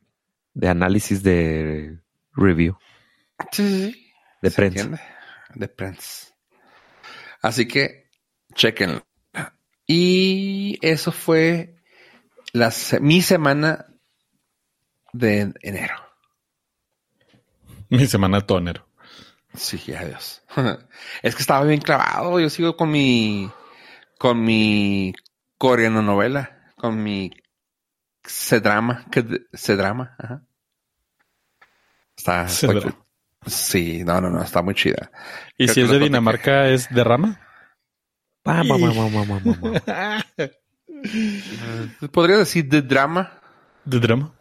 de análisis de review, Sí, sí, sí. de ¿Se prensa. entiende? De prensa. Así que, chequenlo. Y eso fue la, mi semana de enero. Mi semana de tonero. Sí, adiós. <laughs> es que estaba bien clavado. Yo sigo con mi, con mi coreano novela, con mi C-drama, que C-drama, ajá. Está, sí, no, no, no, está muy chida. ¿Y Creo si que es de. Dinamarca, es de rama? <laughs> Podría decir de drama, ¿De drama?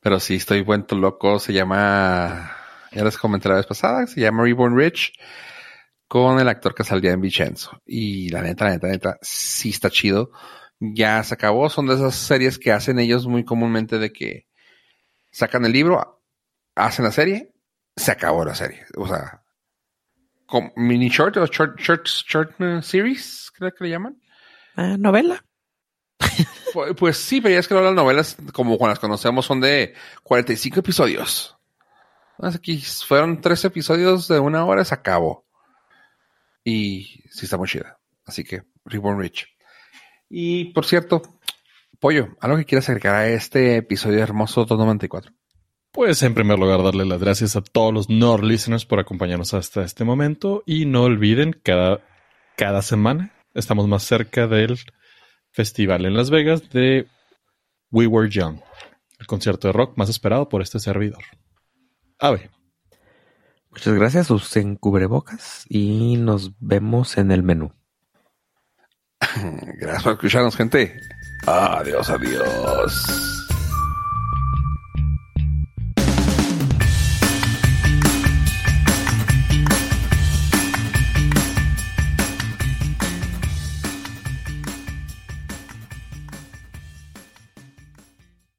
pero sí, estoy vuelto loco. Se llama, ya les comenté la vez pasada, se llama Reborn Rich con el actor que salía en Vincenzo. Y la neta, la neta, la neta, sí está chido. Ya se acabó. Son de esas series que hacen ellos muy comúnmente de que sacan el libro, hacen la serie, se acabó la serie. O sea, con mini short o short, short, short eh, series, creo que le llaman. Ah, novela. Pues, pues sí, pero ya es que las novelas, como cuando las conocemos, son de 45 episodios. Aquí fueron tres episodios de una hora, se acabó. Y sí está muy chida. Así que, Reborn Rich. Y por cierto, Pollo, ¿algo que quieras agregar a este episodio hermoso 294? Pues en primer lugar, darle las gracias a todos los Nord listeners por acompañarnos hasta este momento. Y no olviden, cada, cada semana estamos más cerca del festival en Las Vegas de We Were Young, el concierto de rock más esperado por este servidor. Ave, Muchas gracias, usen cubrebocas y nos vemos en el menú. <laughs> Gracias por escucharnos, gente. Adiós, adiós.